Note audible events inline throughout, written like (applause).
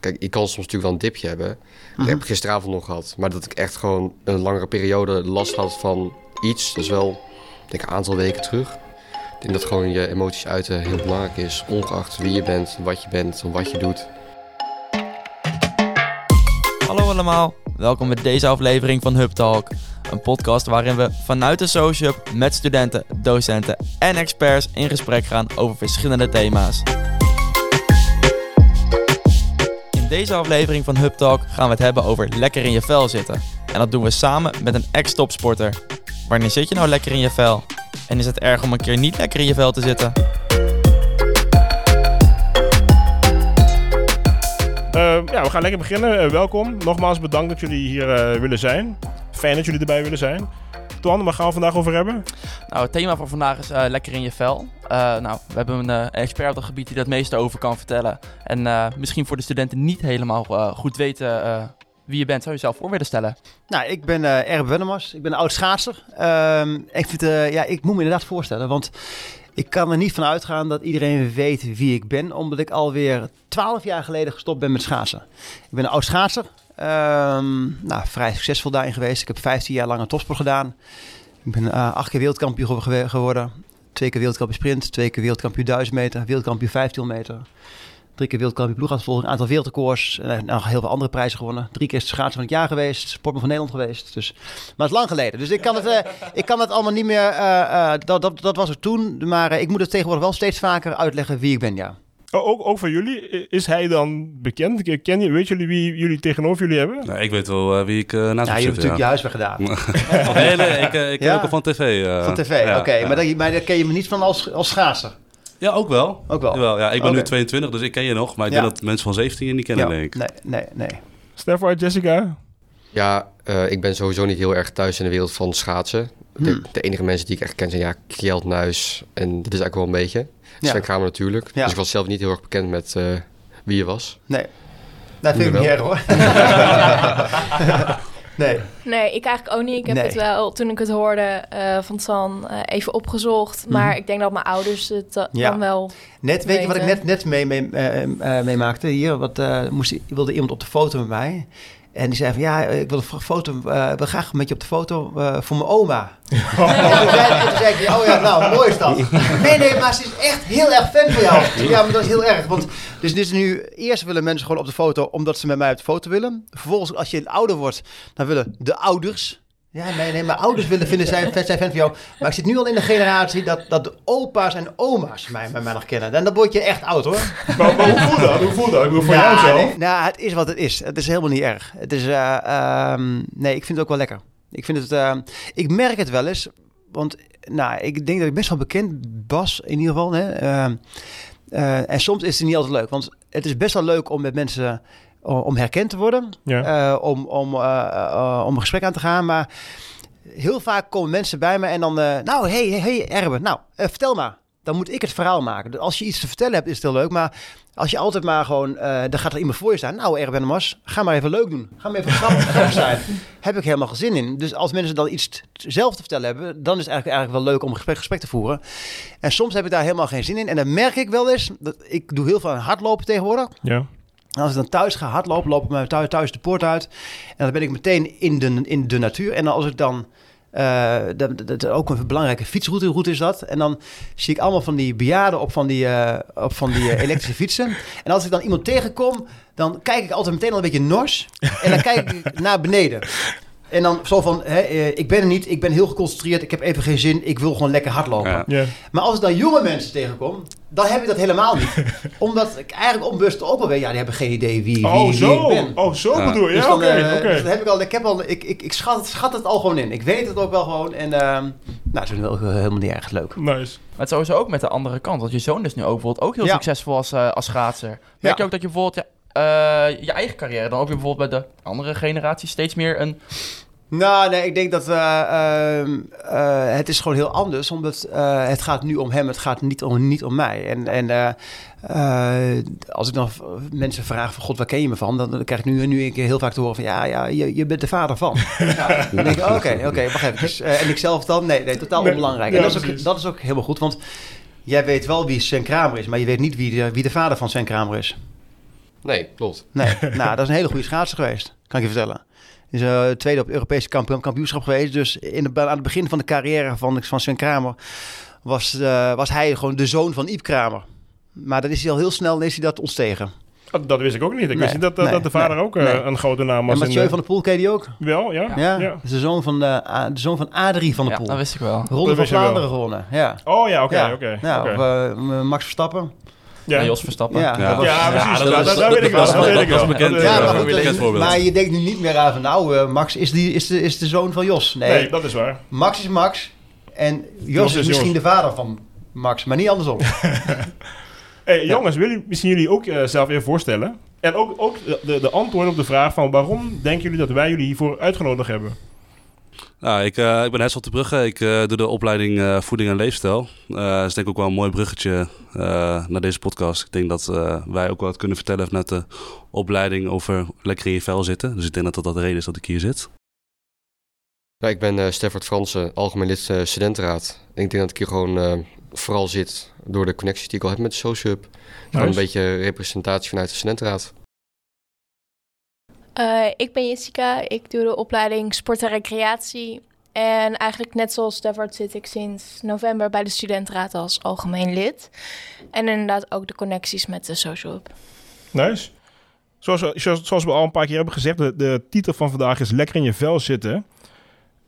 kijk, ik kan soms natuurlijk wel een dipje hebben. Dat heb ik gisteravond nog gehad. Maar dat ik echt gewoon een langere periode last had van iets. Dat is wel, denk ik, een aantal weken terug. Ik denk dat gewoon je emoties uiten heel belangrijk is. Ongeacht wie je bent, wat je bent of wat je doet. Hallo allemaal, welkom bij deze aflevering van Hub Talk. Een podcast waarin we vanuit de Social Hub met studenten, docenten en experts in gesprek gaan over verschillende thema's. Deze aflevering van Hub Talk gaan we het hebben over lekker in je vel zitten. En dat doen we samen met een ex-topsporter. Wanneer zit je nou lekker in je vel? En is het erg om een keer niet lekker in je vel te zitten? Uh, ja, we gaan lekker beginnen. Uh, welkom. Nogmaals bedankt dat jullie hier uh, willen zijn. Fijn dat jullie erbij willen zijn. Twan, waar gaan we vandaag over hebben? Nou, het thema voor vandaag is lekker in je vel. nou, we hebben een expert op het gebied die dat meeste over kan vertellen. En misschien voor de studenten niet helemaal goed weten wie je bent. Zou je jezelf voor willen stellen? Nou, ik ben uh, Erb Wennemars. Ik ben een oud schaatser. Ehm, ik, vind, ja, ik moet me inderdaad voorstellen, want ik kan er niet van uitgaan dat iedereen weet wie ik ben, omdat ik alweer twaalf jaar geleden gestopt ben met schaatsen. Ik ben een oud schaatser, um, nou, vrij succesvol daarin geweest. Ik heb 15 jaar lang een topsport gedaan. Ik ben uh, acht keer wereldkampioen geworden. Twee keer wereldkampioen sprint, twee keer wereldkampioen 1000 meter, wereldkampioen 15 meter. Drie keer wereldkampioen ploegachtervolging, een aantal wereldrecords. En nog heel veel andere prijzen gewonnen. Drie keer schaatsen van het jaar geweest. Sportman van Nederland geweest. Dus, maar het is lang geleden. Dus ik kan het, uh, ik kan het allemaal niet meer... Dat, dat, dat was er toen. Maar ik moet het tegenwoordig wel steeds vaker uitleggen wie ik ben, ja. Oh, ook, ook voor jullie, is hij dan bekend? Ken je, weet jullie wie jullie tegenover jullie hebben? Nou, ik weet wel uh, wie ik uh, naast ja, je hebt natuurlijk je huiswerk gedaan. (laughs) (laughs) nee, nee, ik, ik ken ja? ook al van tv. Uh, van tv, ja, oké. Maar, dan, maar dan ken je me niet van als, als schaatser? Ja, ook wel. Ook wel? Jawel, ja, ik ben nu 22, dus ik ken je nog. Maar ik denk dat mensen van 17 je niet kennen, denk ik. Nee, nee, nee. Stefan, Jessica? Ja, uh, ik ben sowieso niet heel erg thuis in de wereld van schaatsen. De, hmm. de, enige mensen die ik echt ken zijn ja, Kjeld Nuis. En dat is eigenlijk wel een beetje. Sven ja. Kramer natuurlijk. Dus ik was zelf niet heel erg bekend met uh, wie je was. Nee. Dat vind ik niet erg hoor. (laughs) Nee. Nee, ik eigenlijk ook niet. Ik heb nee. het wel, toen ik het hoorde uh, van San, uh, even opgezocht. Maar mm. ik denk dat mijn ouders het ja. dan wel Net, weet je wat ik net, net meemaakte? Mee, mee Hier wat, moest, wilde iemand op de foto met mij. En die zei van, ja, ik wil een foto, uh, wil graag met je op de foto uh, voor mijn oma. (laughs) Oh. en toen zei ik, oh ja, nou, mooi is dat. Nee, nee, maar ze is echt heel erg fan van jou. Ja, maar dat is heel erg. Want dus, dus nu, eerst willen mensen gewoon op de foto omdat ze met mij op de foto willen. Vervolgens, als je ouder wordt, dan willen de ouders ja, nee, nee, mijn ouders willen vinden, zijn, (laughs) zijn fan van jou. Maar ik zit nu al in de generatie dat, dat de opa's en oma's mij, mij nog kennen. En dan word je echt oud, hoor. Maar, maar hoe voelt dat? Hoe voelt dat? Ik bedoel, voor jou zo? Nee, nou, het is wat het is. Het is helemaal niet erg. Het is, uh, um, nee, ik vind het ook wel lekker. Ik vind het, uh, ik merk het wel eens. Want, nou, ik denk dat ik best wel bekend was, in ieder geval. Hè. Uh, en soms is het niet altijd leuk. Want het is best wel leuk om met mensen om herkend te worden, ja. uh, om, om, uh, uh, om een gesprek aan te gaan. Maar heel vaak komen mensen bij me en dan, nou, hey, hey, Erben, nou, vertel maar. Dan moet ik het verhaal maken. Dus als je iets te vertellen hebt, is het heel leuk. Maar als je altijd maar gewoon, dan gaat er iemand voor je staan. Nou, Erben Mas, ga maar even leuk doen. Ga maar even (laughs) grappig zijn. Heb ik helemaal geen zin in. Dus als mensen dan iets zelf te vertellen hebben, dan is het eigenlijk, eigenlijk wel leuk om een gesprek, gesprek te voeren. En soms heb ik daar helemaal geen zin in. En dan merk ik wel eens, dat ik doe heel veel hardlopen tegenwoordig. Ja. En als ik dan thuis ga hardlopen, loop ik me thuis, thuis de poort uit. En dan ben ik meteen in de, in de natuur. En als ik dan... Uh, dat, dat, ook een belangrijke fietsroute route is dat. En dan zie ik allemaal van die bejaarden op van die, uh, op van die uh, (laughs) elektrische fietsen. En als ik dan iemand tegenkom, dan kijk ik altijd meteen al een beetje nors. En dan kijk ik (laughs) naar beneden. En dan zo van, hè, ik ben er niet, ik ben heel geconcentreerd, ik heb even geen zin, ik wil gewoon lekker hardlopen. Ja. Yeah. Maar als ik dan jonge mensen tegenkom, dan heb ik dat helemaal niet. (laughs) Omdat ik eigenlijk onbewust ook wel weet, ja, die hebben geen idee wie, wie, oh, zo. Wie ik ben. Oh, zo ja. bedoel je? Dus ja, oké. Okay, uh, okay. dus dan heb ik al, ik heb al, ik, ik, ik schat, schat het al gewoon in. Ik weet het ook wel gewoon. En uh, nou, dat is wel helemaal niet erg leuk. Nice. Maar het sowieso ook met de andere kant. Want je zoon is nu ook bijvoorbeeld ook heel ja. succesvol als, uh, als schaatser. Merk je ook dat je bijvoorbeeld ja, je eigen carrière dan ook weer bijvoorbeeld bij de andere generatie steeds meer een nou, nee, ik denk dat uh, uh, uh, het is gewoon heel anders, omdat het gaat nu om hem, het gaat niet om, niet om mij. En, en als ik dan mensen vraag van God, waar ken je me van? Dan, krijg ik nu, nu een keer heel vaak te horen van ja, ja je, je bent de vader van. (laughs) Ja. Dan denk ik, oké, oké, okay, wacht even. en ik zelf dan? Nee, nee totaal onbelangrijk. En dat is, ook, dat is ook helemaal goed, want jij weet wel wie Sven Kramer is, maar je weet niet wie de, wie de vader van Sven Kramer is. Nee, klopt. Nee, (laughs) nou, dat is een hele goede schaatser geweest, kan ik je vertellen. Is uh, tweede op het Europese kampioenschap geweest. Dus in de, aan het begin van de carrière van, van Sven Kramer was, uh, was hij gewoon de zoon van Iep Kramer. Maar dan is hij al heel snel is hij dat ontstegen. Dat, dat wist ik ook niet. Ik nee, wist niet dat, nee, dat de vader nee, ook uh, een grote naam was. En Mathieu van der Poel ken je die ook? Wel, ja. Ja, ja. is de zoon van, de, de zoon van Adrie van der Poel. Ja, dat wist ik wel. Ronde van Vlaanderen gewonnen, ja. Oh ja, oké, okay, oké. Okay. Ja, okay. uh, Max Verstappen. Ja. Jos Verstappen. Ja, ja, ja precies. Dat, dat, dat, dat weet ik wel. Dat, weet ik wel. bekend, ja, maar, bekend voorbeeld. maar je denkt nu niet meer aan van... Nou, uh, Max is, die, is, de, is de zoon van Jos. Nee, nee dat is waar. Max is Max. En Jos, Jos is misschien Jos. de vader van Max. Maar niet andersom. (laughs) hey, jongens, willen misschien jullie ook uh, zelf even voorstellen? En ook, ook de, de antwoorden op de vraag van... waarom denken jullie dat wij jullie hiervoor uitgenodigd hebben? Nou, ik, uh, ik ben Hessel de Brugge. Ik uh, doe de opleiding uh, Voeding en Leefstijl. dat is denk ik ook wel een mooi bruggetje naar deze podcast. Ik denk dat wij ook wat kunnen vertellen vanuit de opleiding over lekker in je vel zitten. Dus ik denk dat dat, dat de reden is dat ik hier zit. Ja, ik ben uh, Steffert Fransen, algemeen lid studentenraad. En ik denk dat ik hier gewoon vooral zit door de connecties die ik al heb met de SociHub. Nice. een beetje representatie vanuit de studentenraad. Uh, ik ben Jessica, ik doe de opleiding Sport en Recreatie. En eigenlijk net zoals Stefan zit ik sinds november bij de studentenraad als algemeen lid. En inderdaad ook de connecties met de Social Hub. Nice. Zoals, zoals, zoals, we al een paar keer hebben gezegd, de, de titel van vandaag is Lekker in je vel zitten.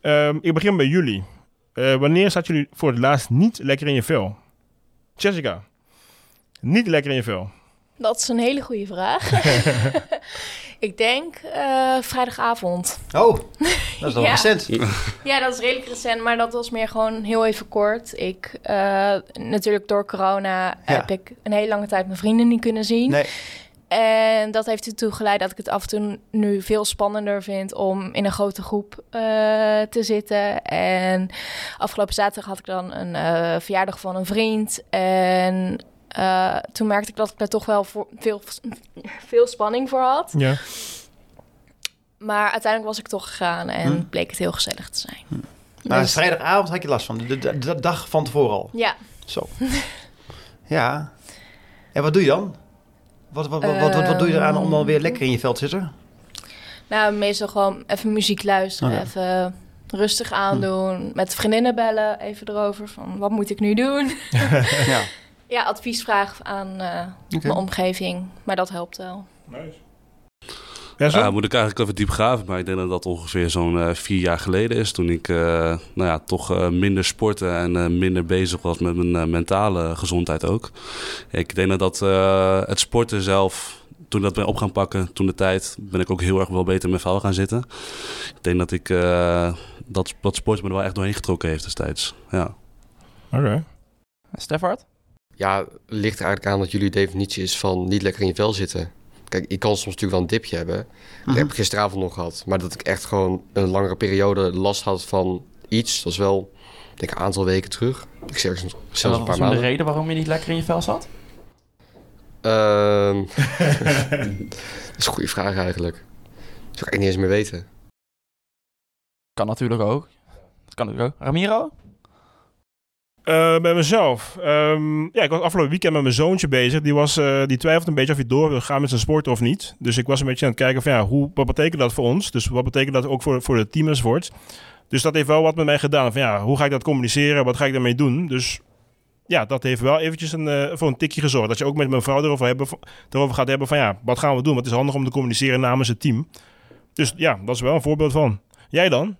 Um, ik begin bij jullie. Uh, wanneer zat jullie voor het laatst niet lekker in je vel? Jessica, niet lekker in je vel. Dat is een hele goede vraag. (laughs) (laughs) ik denk uh, vrijdagavond. Oh, dat (laughs) is nog ja. recent. ja, dat is redelijk recent, maar dat was meer gewoon heel even kort. Ik, uh, natuurlijk door corona ja. heb ik een hele lange tijd mijn vrienden niet kunnen zien. Nee. En dat heeft ertoe geleid dat ik het af en toe nu veel spannender vind om in een grote groep uh, te zitten. En afgelopen zaterdag had ik dan een uh, verjaardag van een vriend. En uh, toen merkte ik dat ik daar toch wel voor veel, veel spanning voor had. Ja. Maar uiteindelijk was ik toch gegaan en hm. bleek het heel gezellig te zijn. Hm. Maar dus... vrijdagavond had je last van, de, de, de, dag van tevoren al? Ja. Zo. ja. En wat doe je dan? Wat, wat, wat, wat, wat doe je eraan om dan weer lekker in je veld te zitten? Nou, meestal gewoon even muziek luisteren, even rustig aandoen, hm. met vriendinnen bellen, even erover van wat moet ik nu doen? (laughs) ja. Ja, adviesvraag aan uh, okay. mijn omgeving, maar dat helpt wel. Nice. Ja, zo? Uh, moet ik eigenlijk even diep graven, maar ik denk dat dat ongeveer zo'n uh, vier jaar geleden is. Toen ik nou ja, toch minder sporten en minder bezig was met mijn mentale gezondheid ook. Ik denk dat het sporten zelf toen dat ben op gaan pakken, toen de tijd, ben ik ook heel erg wel beter in mijn vel gaan zitten. Ik denk dat ik uh, dat, dat sport me er wel echt doorheen getrokken heeft destijds. Ja. Oké. Okay. Stefart? Ja, ligt er eigenlijk aan dat jullie definitie is van niet lekker in je vel zitten. Kijk, ik kan soms natuurlijk wel een dipje hebben. Dat uh-huh. heb ik gisteravond nog gehad. Maar dat ik echt gewoon een langere periode last had van iets. Dat is wel, denk ik, een aantal weken terug. Ik zeg zelfs een paar maanden. de reden waarom je niet lekker in je vel zat? Um, (laughs) (laughs) dat is een goede vraag eigenlijk. Dat zou ik niet eens meer weten. Kan natuurlijk ook. Dat kan natuurlijk ook. Ramiro? Bij mezelf. Um, ja, ik was afgelopen weekend met mijn zoontje bezig. Die, was, uh, die twijfelde een beetje of hij door wil gaan met zijn sport of niet. Dus ik was een beetje aan het kijken van ja, hoe, wat betekent dat voor ons? Dus wat betekent dat ook voor, voor het team enzovoort? Dus dat heeft wel wat met mij gedaan. Van ja, hoe ga ik dat communiceren? Wat ga ik daarmee doen? Dus ja, dat heeft wel eventjes een, uh, voor een tikje gezorgd. Dat je ook met mijn vrouw erover, hebben, erover gaat hebben van ja, wat gaan we doen? Wat is handig om te communiceren namens het team? Dus ja, dat is wel een voorbeeld van. Jij dan?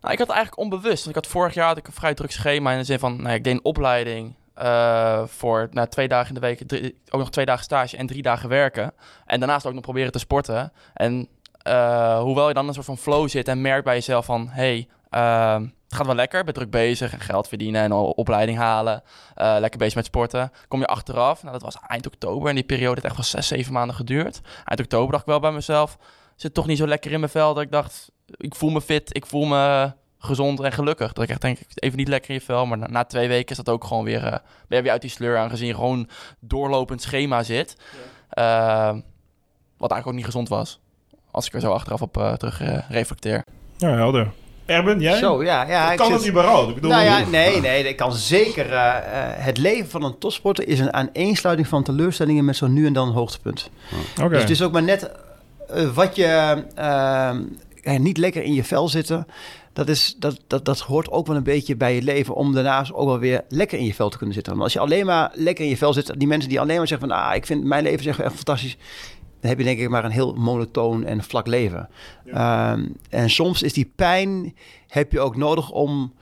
Nou, ik had eigenlijk onbewust. Want ik had vorig jaar had ik een vrij druk schema in de zin van, nou, ik deed een opleiding uh, voor nou, twee dagen in de week, drie, ook nog twee dagen stage en drie dagen werken. En daarnaast ook nog proberen te sporten. En uh, hoewel je dan een soort van flow zit en merkt bij jezelf van, hey, uh, het gaat wel lekker, ben druk bezig en geld verdienen en opleiding halen. Uh, lekker bezig met sporten. Kom je achteraf, nou dat was eind oktober en die periode heeft echt wel zes, zeven maanden geduurd. Eind oktober dacht ik wel bij mezelf, zit toch niet zo lekker in mijn vel dat ik dacht, ik voel me fit, ik voel me gezond en gelukkig. Dat ik echt denk, even niet lekker in je vel. Maar na, na twee weken is dat ook gewoon weer, uh, ben je weer uit die sleur aangezien je gewoon doorlopend schema zit. Ja. Uh, wat eigenlijk ook niet gezond was. Als ik er zo achteraf op uh, terug reflecteer. Ja, helder. Erben, jij? Zo, ja. ja kan het überhaupt? Ik bedoel, nou ja, nee, nee, ik kan zeker. Uh, het leven van een topsporter is een aaneensluiting van teleurstellingen met zo nu en dan een hoogtepunt. Okay. Dus het is ook maar net uh, wat je uh, niet lekker in je vel zitten. Dat, is, dat, dat, dat hoort ook wel een beetje bij je leven om daarnaast ook wel weer lekker in je vel te kunnen zitten. Want als je alleen maar lekker in je vel zit, die mensen die alleen maar zeggen van ah, ik vind mijn leven echt fantastisch dan heb je denk ik maar een heel monotoon en vlak leven. Ehm, en soms is die pijn heb je ook nodig om,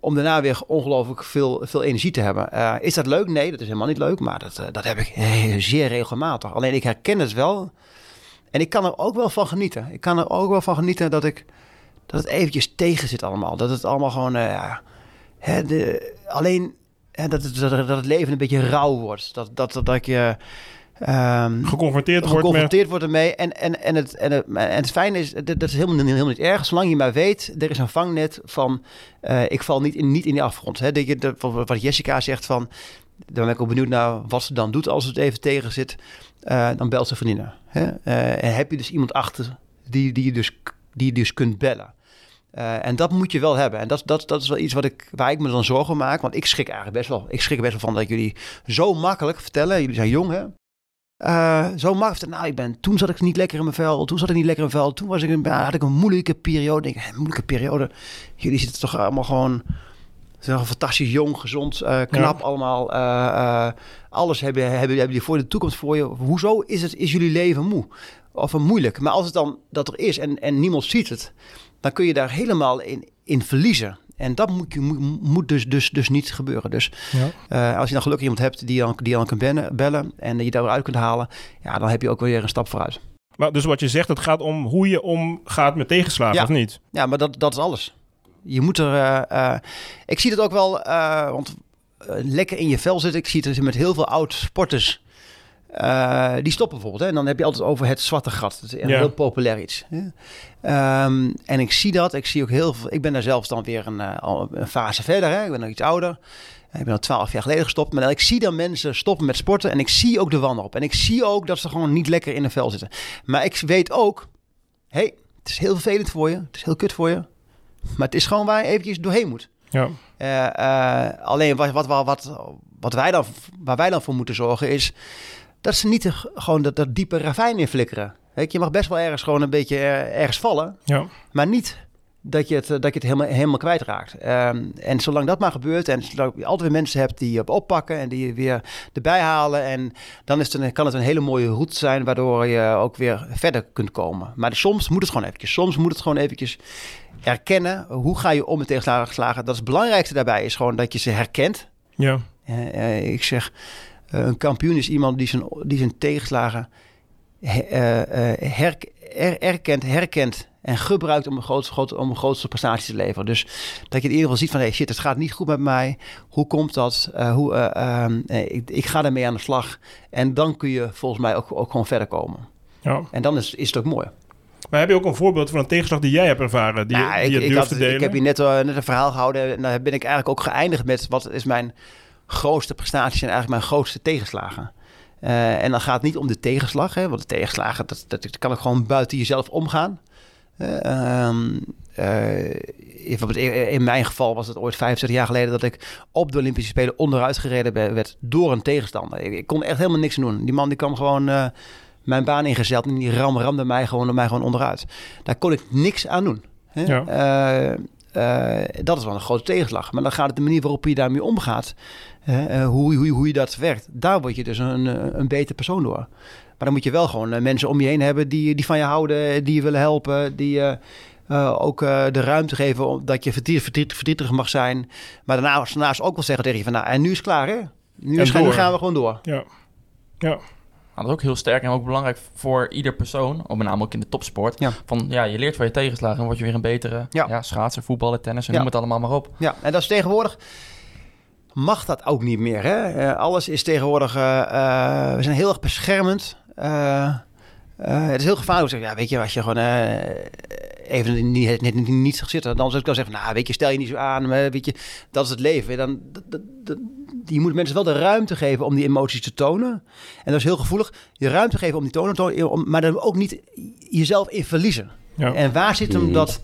om daarna weer ongelooflijk veel, veel energie te hebben. Uh, is dat leuk? Nee, dat is helemaal niet leuk. Maar dat, uh, dat heb ik zeer regelmatig. Alleen ik herken het wel. En ik kan er ook wel van genieten. Ik kan er ook wel van genieten dat ik dat het eventjes tegen zit allemaal. Dat het allemaal gewoon... Uh, hè, de, alleen dat, het, dat, het leven een beetje rauw wordt. Dat, dat, dat, dat ik je Um, geconfronteerd wordt geconfronteerd wordt ermee. En, en, en, het, en, het, en het fijne is, dat, is helemaal, helemaal niet erg. Zolang je maar weet, er is een vangnet van... Uh, ik val niet in, niet in die afgrond. Hè? Dat je, dat, wat Jessica zegt van... Dan ben ik ook benieuwd naar wat ze dan doet als het even tegen zit. Uh, dan belt ze vriendinnen. Uh, en heb je dus iemand achter die, die, je, dus, die je dus kunt bellen. Uh, en dat moet je wel hebben. En dat, dat, dat is wel iets wat ik, waar ik me dan zorgen maak. Want ik schrik eigenlijk best wel. Ik schrik best wel van dat jullie zo makkelijk vertellen. Jullie zijn jong, hè? Uh, zo makkelijk. Nou, ik ben, toen zat ik niet lekker in mijn vel. Toen zat ik niet lekker in mijn vel. Toen was ik, ja, had ik een moeilijke periode. Denk, een moeilijke periode. Jullie zitten toch allemaal gewoon... Fantastisch jong, gezond, uh, knap ja. allemaal. Uh, alles hebben, hebben, hebben die voor de toekomst voor je. Hoezo is, het, is jullie leven moe? Of moeilijk? Maar als het dan dat er is en, en niemand ziet het... dan kun je daar helemaal in, in verliezen. En dat moet, je, moet, moet dus, dus, dus niet gebeuren. Dus ja. uh, als je dan gelukkig iemand hebt die dan, die dan kan bellen, bellen en je daaruit kunt halen, ja, dan heb je ook weer een stap vooruit. Maar dus wat je zegt, het gaat om hoe je omgaat met tegenslagen, ja. of niet? Ja, maar dat, dat is alles. Je moet er. Uh, uh, ik zie het ook wel, want lekker in je vel zitten. Ik zie het met heel veel oud sporters. Uh, die stoppen bijvoorbeeld. Hè? En dan heb je altijd over het zwarte gat. Dat is een ja. heel populair iets. Um, en ik zie dat. Ik zie ook heel veel. Ik ben daar zelfs dan weer een, uh, een fase verder. Hè? Ik ben nog iets ouder. Ik ben al twaalf jaar geleden gestopt. Maar ik zie dan mensen stoppen met sporten. En ik zie ook de wanhoop. En ik zie ook dat ze gewoon niet lekker in een vel zitten. Maar ik weet ook. Hé, hey, het is heel vervelend voor je. Het is heel kut voor je. Maar het is gewoon waar je eventjes doorheen moet. Ja. Uh, alleen wat, wat, wat, wat wij dan, waar wij dan voor moeten zorgen is dat ze niet gewoon dat, dat diepe ravijn in flikkeren. Je mag best wel ergens gewoon een beetje ergens vallen, ja. maar niet dat je het, dat je het helemaal, helemaal kwijtraakt. Um, en zolang dat maar gebeurt en zolang je altijd weer mensen hebt die je oppakken en die je weer erbij halen, en dan is het een, kan het een hele mooie route zijn waardoor je ook weer verder kunt komen. Maar soms moet het gewoon eventjes. Soms moet het gewoon eventjes erkennen. Hoe ga je om met tegenslagen? Dat is het belangrijkste daarbij is gewoon dat je ze herkent. Ja. Uh, uh, ik zeg, uh, een kampioen is iemand die zijn, die zijn tegenslagen her, er, erkent, herkent en gebruikt om een, grootste, groot, om een grootste prestatie te leveren. Dus dat je in ieder geval ziet van, hey shit, het gaat niet goed met mij. Hoe komt dat? Uh, hoe, uh, ik, ik, ga ermee aan de slag. En dan kun je volgens mij ook, ook gewoon verder komen. Ja. En dan is, is het ook mooi. Maar heb je ook een voorbeeld van een tegenslag die jij hebt ervaren? Die, je ik, durft had, te delen? ik heb hier net, uh, net een verhaal gehouden. En daar ben ik eigenlijk ook geëindigd met... wat is mijn grootste prestaties en eigenlijk mijn grootste tegenslagen. Uh, en dan gaat het niet om de tegenslag, hè, want de tegenslagen, dat, dat, dat kan ook gewoon buiten jezelf omgaan. Um, uh, in mijn geval was het ooit 25 jaar geleden dat ik op de Olympische Spelen onderuit gereden werd door een tegenstander. Ik, kon echt helemaal niks doen. Die man die kwam gewoon uh, mijn baan ingezet en die ram, ramde mij gewoon, mij gewoon onderuit. Daar kon ik niks aan doen. Hè? Ja. Uh, dat is wel een grote tegenslag. Maar dan gaat het de manier waarop je daarmee omgaat. Hoe, hoe, hoe je dat werkt. Daar word je dus een, een beter persoon door. Maar dan moet je wel gewoon uh, mensen om je heen hebben die, die van je houden, die je willen helpen, die je ook de ruimte geven dat je verdrietig, verdrietig, verdrietig mag zijn. Maar daarna, daarnaast ook wel zeggen tegen je van nou, en nu is het klaar hè? Nu, is, nu gaan we gewoon door. Ja. Ja. Nou, dat is ook heel sterk en ook belangrijk voor ieder persoon, ook met name ook in de topsport. Ja. Van ja, je leert van je tegenslagen en word je weer een betere ja. Ja, schaatser, voetballen, tennis en Ja. noem het allemaal maar op. Ja, en dat is tegenwoordig. Mag dat ook niet meer? Hè? Eh, alles is tegenwoordig. eh, eh, we zijn heel erg beschermend. Eh, eh, het is heel gevaarlijk. Zeg, ja, weet je, als je gewoon eh, even niet, niet, niet, niet zag zitten, dan zou ik dan zeggen: Nou, weet je, stel je niet zo aan. Maar, weet je, dat is het leven. Dan, dat, je moet mensen wel de ruimte geven om die emoties te tonen. En dat is heel gevoelig. Je ruimte geven om die tonen te tonen, om, maar dan ook niet jezelf in verliezen. Ja. En waar zit hem Mhm. dat,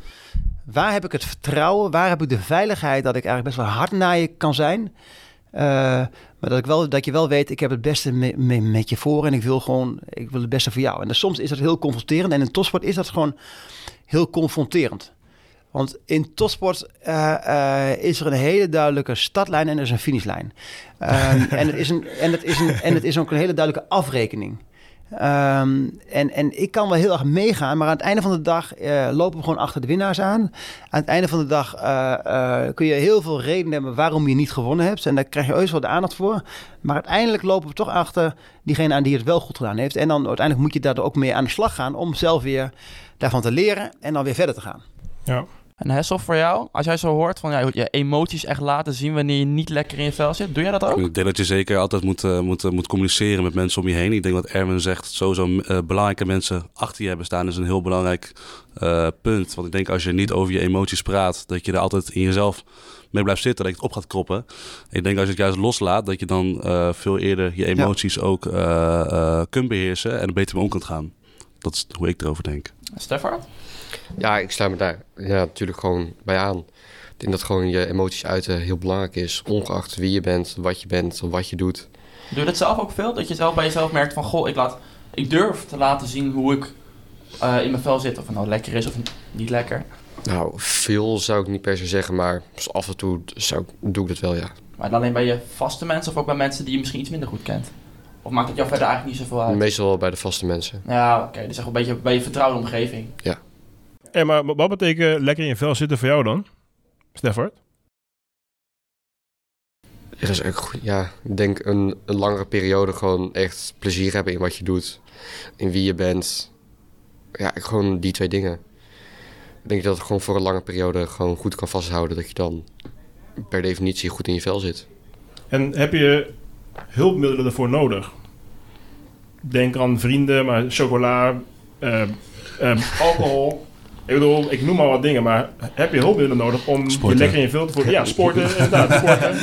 Waar heb ik het vertrouwen? Waar heb ik de veiligheid dat ik eigenlijk best wel hard naar je kan zijn? Uh, maar dat, ik wel, dat je wel weet, ik heb het beste me, me, met je voor en ik wil gewoon, ik wil het beste voor jou. En dan, soms is dat heel confronterend en in topsport is dat gewoon heel confronterend. Want in topsport uh, uh, is er een hele duidelijke startlijn en er is een finishlijn. Um, (laughs) en, het is een, en, het is een, en het is ook een hele duidelijke afrekening. Um, en, en ik kan wel heel erg meegaan, maar aan het einde van de dag uh, lopen we gewoon achter de winnaars aan. Aan het einde van de dag uh, uh, kun je heel veel redenen hebben waarom je niet gewonnen hebt. En daar krijg je ooit wel de aandacht voor. Maar uiteindelijk lopen we toch achter diegene aan die het wel goed gedaan heeft. En dan uiteindelijk moet je daar ook mee aan de slag gaan om zelf weer daarvan te leren en dan weer verder te gaan. Ja. En Hessel, voor jou, als jij zo hoort van ja, je emoties echt laten zien wanneer je niet lekker in je vel zit, doe jij dat ook? Ik denk dat je zeker altijd moet, uh, moet, uh, moet communiceren met mensen om je heen. Ik denk dat Erwin zegt, sowieso uh, belangrijke mensen achter je hebben staan is een heel belangrijk punt. Want ik denk als je niet over je emoties praat, dat je er altijd in jezelf mee blijft zitten, dat je het op gaat kroppen. Ik denk als je het juist loslaat, dat je dan veel eerder je emoties ja. ook kunt beheersen en er beter mee om kunt gaan. Dat is hoe ik erover denk. Stefan? Ja, ik sta me daar ja, natuurlijk gewoon bij aan. Ik denk dat gewoon je emoties uiten heel belangrijk is. Ongeacht wie je bent, wat je bent, wat je doet. Doe je dat zelf ook veel? Dat je zelf bij jezelf merkt van... Goh, ik, laat, ik durf te laten zien hoe ik uh, in mijn vel zit. Of het nou lekker is of niet lekker. Nou, veel zou ik niet per se zeggen. Maar af en toe zou, doe ik dat wel, ja. Maar alleen bij je vaste mensen of ook bij mensen die je misschien iets minder goed kent? Of maakt het jou verder eigenlijk niet zoveel uit? Meestal wel bij de vaste mensen. Ja, oké. Okay. Dus echt een beetje bij je vertrouwde omgeving. Ja. Hey, maar wat betekent lekker in je vel zitten voor jou dan? Ja, dat is goed. Ja, ik denk een, een langere periode gewoon echt plezier hebben in wat je doet. In wie je bent. Ja, gewoon die twee dingen. Ik denk dat het gewoon voor een lange periode gewoon goed kan vasthouden. Dat je dan per definitie goed in je vel zit. En heb je hulpmiddelen ervoor nodig? Denk aan vrienden, maar chocola, uh, uh, alcohol. Ik bedoel, ik noem maar wat dingen, maar heb je hulpmiddelen nodig om sporten. je lekker in je vel te voelen? Ja, sporten, (laughs) inderdaad, sporten.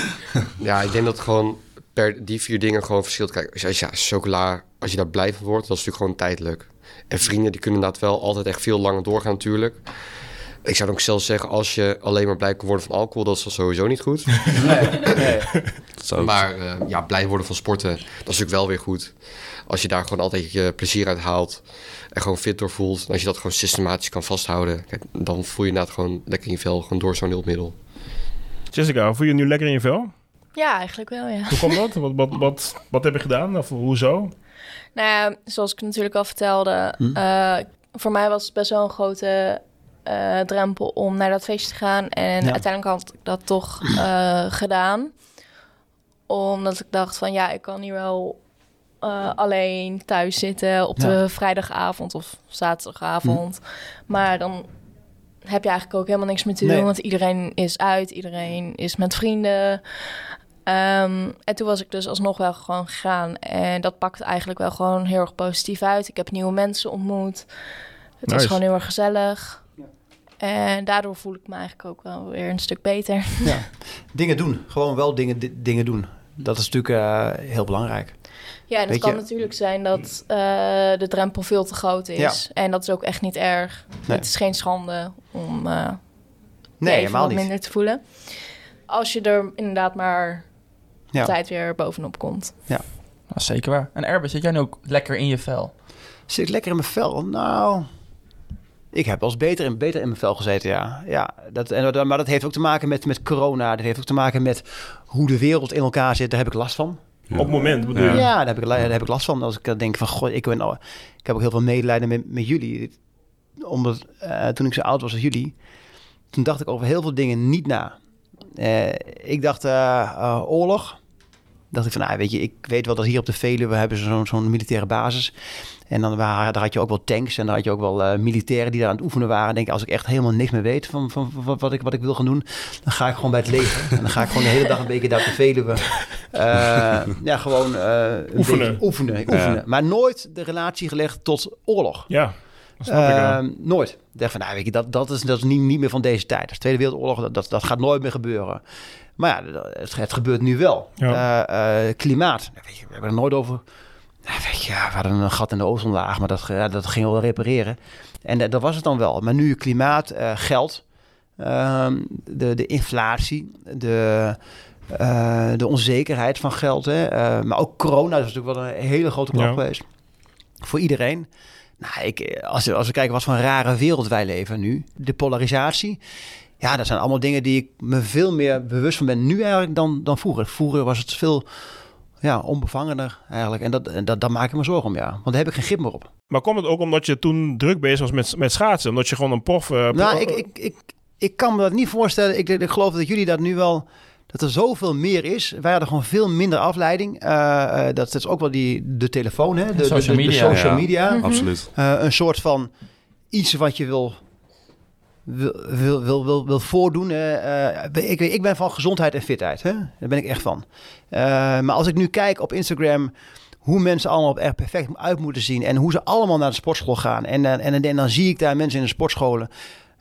Ja, ik denk dat gewoon per die vier dingen gewoon verschilt. Kijk, als je, ja, chocola, als je daar blij van wordt, dat is natuurlijk gewoon tijdelijk. En vrienden, die kunnen inderdaad wel altijd echt veel langer doorgaan natuurlijk. Ik zou ook zelfs zeggen, als je alleen maar blij kan worden van alcohol, dat is sowieso niet goed. (laughs) Nee, nee. Maar uh, ja, blij worden van sporten, dat is natuurlijk wel weer goed. Als je daar gewoon altijd je plezier uit haalt en gewoon fit door voelt. En als je dat gewoon systematisch kan vasthouden, kijk, dan voel je inderdaad gewoon lekker in je vel, gewoon door zo'n hulpmiddel. Jessica, voel je je nu lekker in je vel? Ja, eigenlijk wel, ja. Hoe komt dat? Wat, wat, wat, wat heb je gedaan? Of hoezo? Nou ja, zoals ik natuurlijk al vertelde, hm? uh, voor mij was het best wel een grote uh, drempel om naar dat feestje te gaan. En ja. uiteindelijk had ik dat toch uh, gedaan. Omdat ik dacht van ja, ik kan hier wel uh, alleen thuis zitten op ja. de vrijdagavond of zaterdagavond. Hm. Maar dan heb je eigenlijk ook helemaal niks meer te doen. Nee. Want iedereen is uit, iedereen is met vrienden. Um, en toen was ik dus alsnog wel gewoon gegaan. En dat pakt eigenlijk wel gewoon heel erg positief uit. Ik heb nieuwe mensen ontmoet. Het nice. was gewoon heel erg gezellig. En daardoor voel ik me eigenlijk ook wel weer een stuk beter. Ja. Dingen doen. Gewoon wel dingen, dingen doen. Dat is natuurlijk uh, heel belangrijk. Ja, en het kan je? natuurlijk zijn dat uh, de drempel veel te groot is. Ja. En dat is ook echt niet erg. Nee. Het is geen schande om uh, nee, helemaal wat minder te voelen. Als je er inderdaad maar ja. tijd weer bovenop komt. Ja, nou, zeker waar. En Erbe, zit jij nu ook lekker in je vel? Zit ik lekker in mijn vel? Nou, ik heb wel eens beter in, beter in mijn vel gezeten, ja. ja dat, en, maar dat heeft ook te maken met, met corona. Dat heeft ook te maken met hoe de wereld in elkaar zit. Daar heb ik last van. Ja. Op het moment bedoel je? Ja, daar heb, ik, daar heb ik last van. Als ik denk van, goh, ik, ben, nou, ik heb ook heel veel medelijden met, met jullie. Omdat uh, toen ik zo oud was als jullie, toen dacht ik over heel veel dingen niet na. Uh, ik dacht uh, uh, oorlog. Dacht ik van, nou, weet je, ik weet wel dat hier op de Veluwe hebben ze zo'n zo'n militaire basis. En dan waren, daar had je ook wel tanks en daar had je ook wel uh, militairen die daar aan het oefenen waren. Denk ik, als ik echt helemaal niks meer weet van, van, van, wat, ik, wat ik wil gaan doen, dan ga ik gewoon bij het leger. (laughs) en dan ga ik gewoon de hele dag een beetje daar te Veluwe. Uh, (laughs) ja, gewoon uh, oefenen. oefenen, oefenen. Ja. Maar nooit de relatie gelegd tot oorlog. Ja. Uh, nooit. Ik van, nou, weet je, dat, dat is, dat is niet, niet meer van deze tijd. De Tweede Wereldoorlog, dat, dat, dat gaat nooit meer gebeuren. Maar ja, het, het gebeurt nu wel. Ja. Uh, klimaat, weet je, we hebben er nooit over weet je, we hadden een gat in de ozonlaag, maar dat, ja, dat ging wel repareren. En uh, dat was het dan wel. Maar nu klimaat, geld. Ehm, de, de inflatie, de, eh, de onzekerheid van geld. Hè? Eh, maar ook corona is natuurlijk wel een hele grote klap geweest. Voor iedereen. Nou, ik, als, als we kijken wat voor een rare wereld wij leven nu. De polarisatie. Ja, dat zijn allemaal dingen die ik me veel meer bewust van ben nu eigenlijk dan, dan vroeger. Vroeger was het veel ja, onbevangener eigenlijk. En dat, en dat, daar maak ik me zorgen om, ja. Want daar heb ik geen grip meer op. Maar komt het ook omdat je toen druk bezig was met, met schaatsen? Omdat je gewoon een prof... Uh, nou, ik, ik, ik, ik kan me dat niet voorstellen. Ik, ik geloof dat jullie dat nu wel dat er zoveel meer is. Wij hadden gewoon veel minder afleiding. Uh, dat is ook wel die, de telefoon, hè? De, social de, media. social media. Mhm. Absoluut. Uh, een soort van iets wat je wil, wil, wil, wil, wil, voordoen. ik, ik ben van gezondheid en fitheid. Hè? Daar ben ik echt van. maar als ik nu kijk op Instagram hoe mensen allemaal er perfect uit moeten zien. En hoe ze allemaal naar de sportschool gaan. En, en, en, en dan zie ik daar mensen in de sportscholen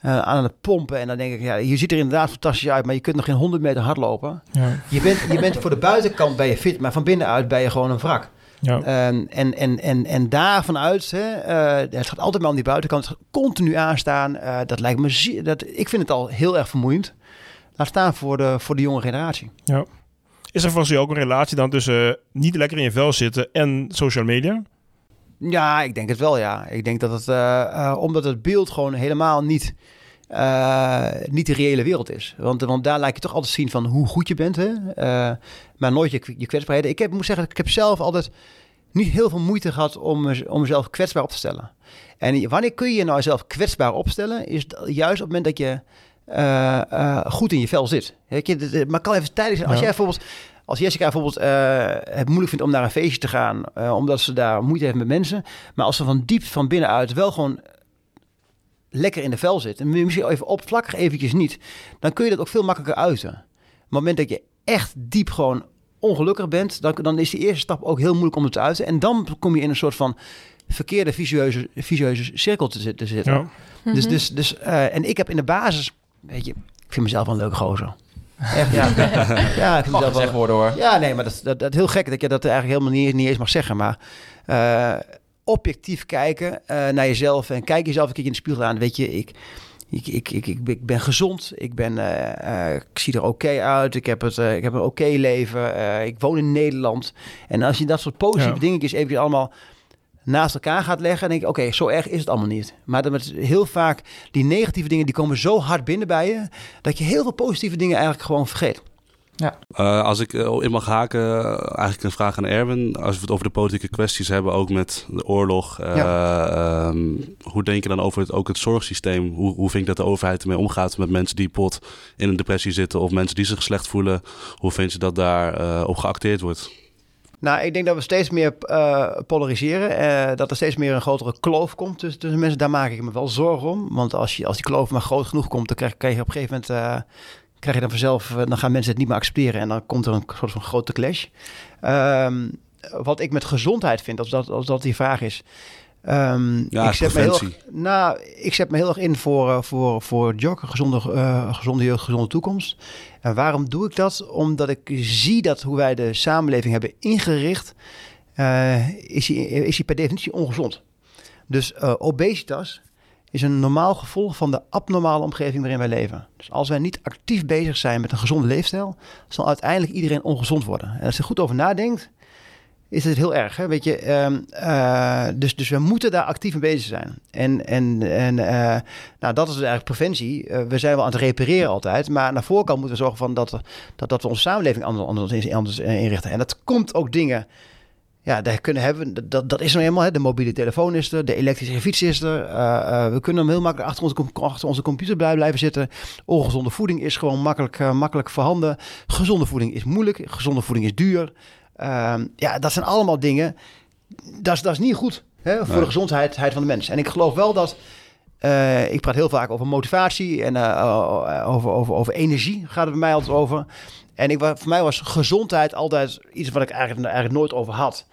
uh, aan het pompen. En dan denk ik, ja, je ziet er inderdaad fantastisch uit, maar je kunt nog geen 100 meter hardlopen. Ja. Je, bent, je bent voor de buitenkant ben je fit, maar van binnenuit ben je gewoon een wrak. Ja. Um, en, en, en, en daar vanuit, hè, uh, het gaat altijd maar om die buitenkant, het gaat continu aanstaan. Uh, dat lijkt me, dat, ik vind het al heel erg vermoeiend. Laat staan voor de, voor de jonge generatie. Ja. Is er volgens jou ook een relatie dan tussen niet lekker in je vel zitten en social media? Ja, ik denk het wel, ja. Ik denk dat het, uh, omdat het beeld gewoon helemaal niet, uh, niet de reële wereld is. Want, want daar lijkt je toch altijd zien van hoe goed je bent, hè? maar nooit je, je kwetsbaarheden. Ik heb, moet zeggen, ik heb zelf altijd niet heel veel moeite gehad om, om mezelf kwetsbaar op te stellen. En wanneer kun je je nou zelf kwetsbaar opstellen? Is juist op het moment dat je goed in je vel zit. Je, maar kan even tijdens, als jij bijvoorbeeld als Jessica bijvoorbeeld uh, het moeilijk vindt om naar een feestje te gaan, uh, omdat ze daar moeite heeft met mensen. Maar als ze van diep van binnenuit wel gewoon lekker in de vel zit, en misschien even oppervlakkig eventjes niet, dan kun je dat ook veel makkelijker uiten. Op het moment dat je echt diep gewoon ongelukkig bent, dan, dan is die eerste stap ook heel moeilijk om het te uiten. En dan kom je in een soort van verkeerde visueuze, visueuze cirkel te, te zitten. Ja. Dus, dus, dus uh, en ik heb in de basis, weet je, ik vind mezelf wel een leuke gozer. Echt, ja. (laughs) ja, ik vind mag wel... worden hoor. Ja, nee, maar dat, dat, dat heel gek dat je dat eigenlijk helemaal niet, niet eens mag zeggen. Maar uh, objectief kijken uh, naar jezelf en kijk jezelf een keer in de spiegel aan. Weet je, ik, ik, ik, ik, ik, ik ben gezond, ik, ben, uh, ik zie er oké okay uit, ik heb, het, ik heb een oké okay leven, ik woon in Nederland. En als je dat soort positieve ja. dingetjes even allemaal naast elkaar gaat leggen, en denk ik, oké, zo erg is het allemaal niet. Maar dan met heel vaak die negatieve dingen, die komen zo hard binnen bij je, dat je heel veel positieve dingen eigenlijk gewoon vergeet. Ja. Uh, als ik in mag haken, eigenlijk een vraag aan Erwin. Als we het over de politieke kwesties hebben, ook met de oorlog. Uh, ja. um, hoe denk je dan over het, ook het zorgsysteem? Hoe, hoe vind je dat de overheid ermee omgaat met mensen die pot in een depressie zitten of mensen die zich slecht voelen? Hoe vind je dat daar uh, op geacteerd wordt? Nou, ik denk dat we steeds meer uh, polariseren. Uh, dat er steeds meer een grotere kloof komt tussen, tussen, mensen. Daar maak ik me wel zorgen om. Want als, je, als die kloof maar groot genoeg komt, dan krijg, krijg je op een gegeven moment... Krijg je dan vanzelf, dan gaan mensen het niet meer accepteren. En dan komt er een soort van grote clash. Um, wat ik met gezondheid vind, als dat, als dat die vraag is... Um, ja, ik zet me heel erg, nou, ik zet me heel erg in voor, uh, voor, voor joggen, gezonde, uh, gezonde jeugd, gezonde toekomst. En waarom doe ik dat? Omdat ik zie dat hoe wij de samenleving hebben ingericht, uh, is, die, is die per definitie ongezond. Dus obesitas is een normaal gevolg van de abnormale omgeving waarin wij leven. Dus als wij niet actief bezig zijn met een gezonde leefstijl, zal uiteindelijk iedereen ongezond worden. En als je goed over nadenkt, is het heel erg. Hè? Weet je, um, uh, dus, dus we moeten daar actief mee bezig zijn. En, en, en uh, nou, dat is eigenlijk preventie. Uh, we zijn wel aan het repareren altijd, maar naar voorkant moeten we zorgen van dat, dat, dat we onze samenleving anders, anders inrichten. En dat komt ook dingen. Ja, daar kunnen hebben. Dat, dat is nou helemaal. Hè. De mobiele telefoon is er, de elektrische fiets is er. we kunnen hem heel makkelijk achter onze, achter onze computer blijven zitten. Ongezonde voeding is gewoon makkelijk, makkelijk voorhanden. Gezonde voeding is moeilijk. Gezonde voeding is duur. Um, ja, dat zijn allemaal dingen. Dat is, dat is niet goed hè, voor nee. de gezondheid van de mens. En ik geloof wel dat. Uh, ik praat heel vaak over motivatie en uh, over, over, over energie gaat het bij mij altijd over. En ik, voor mij was gezondheid altijd iets wat ik eigenlijk, eigenlijk nooit over had.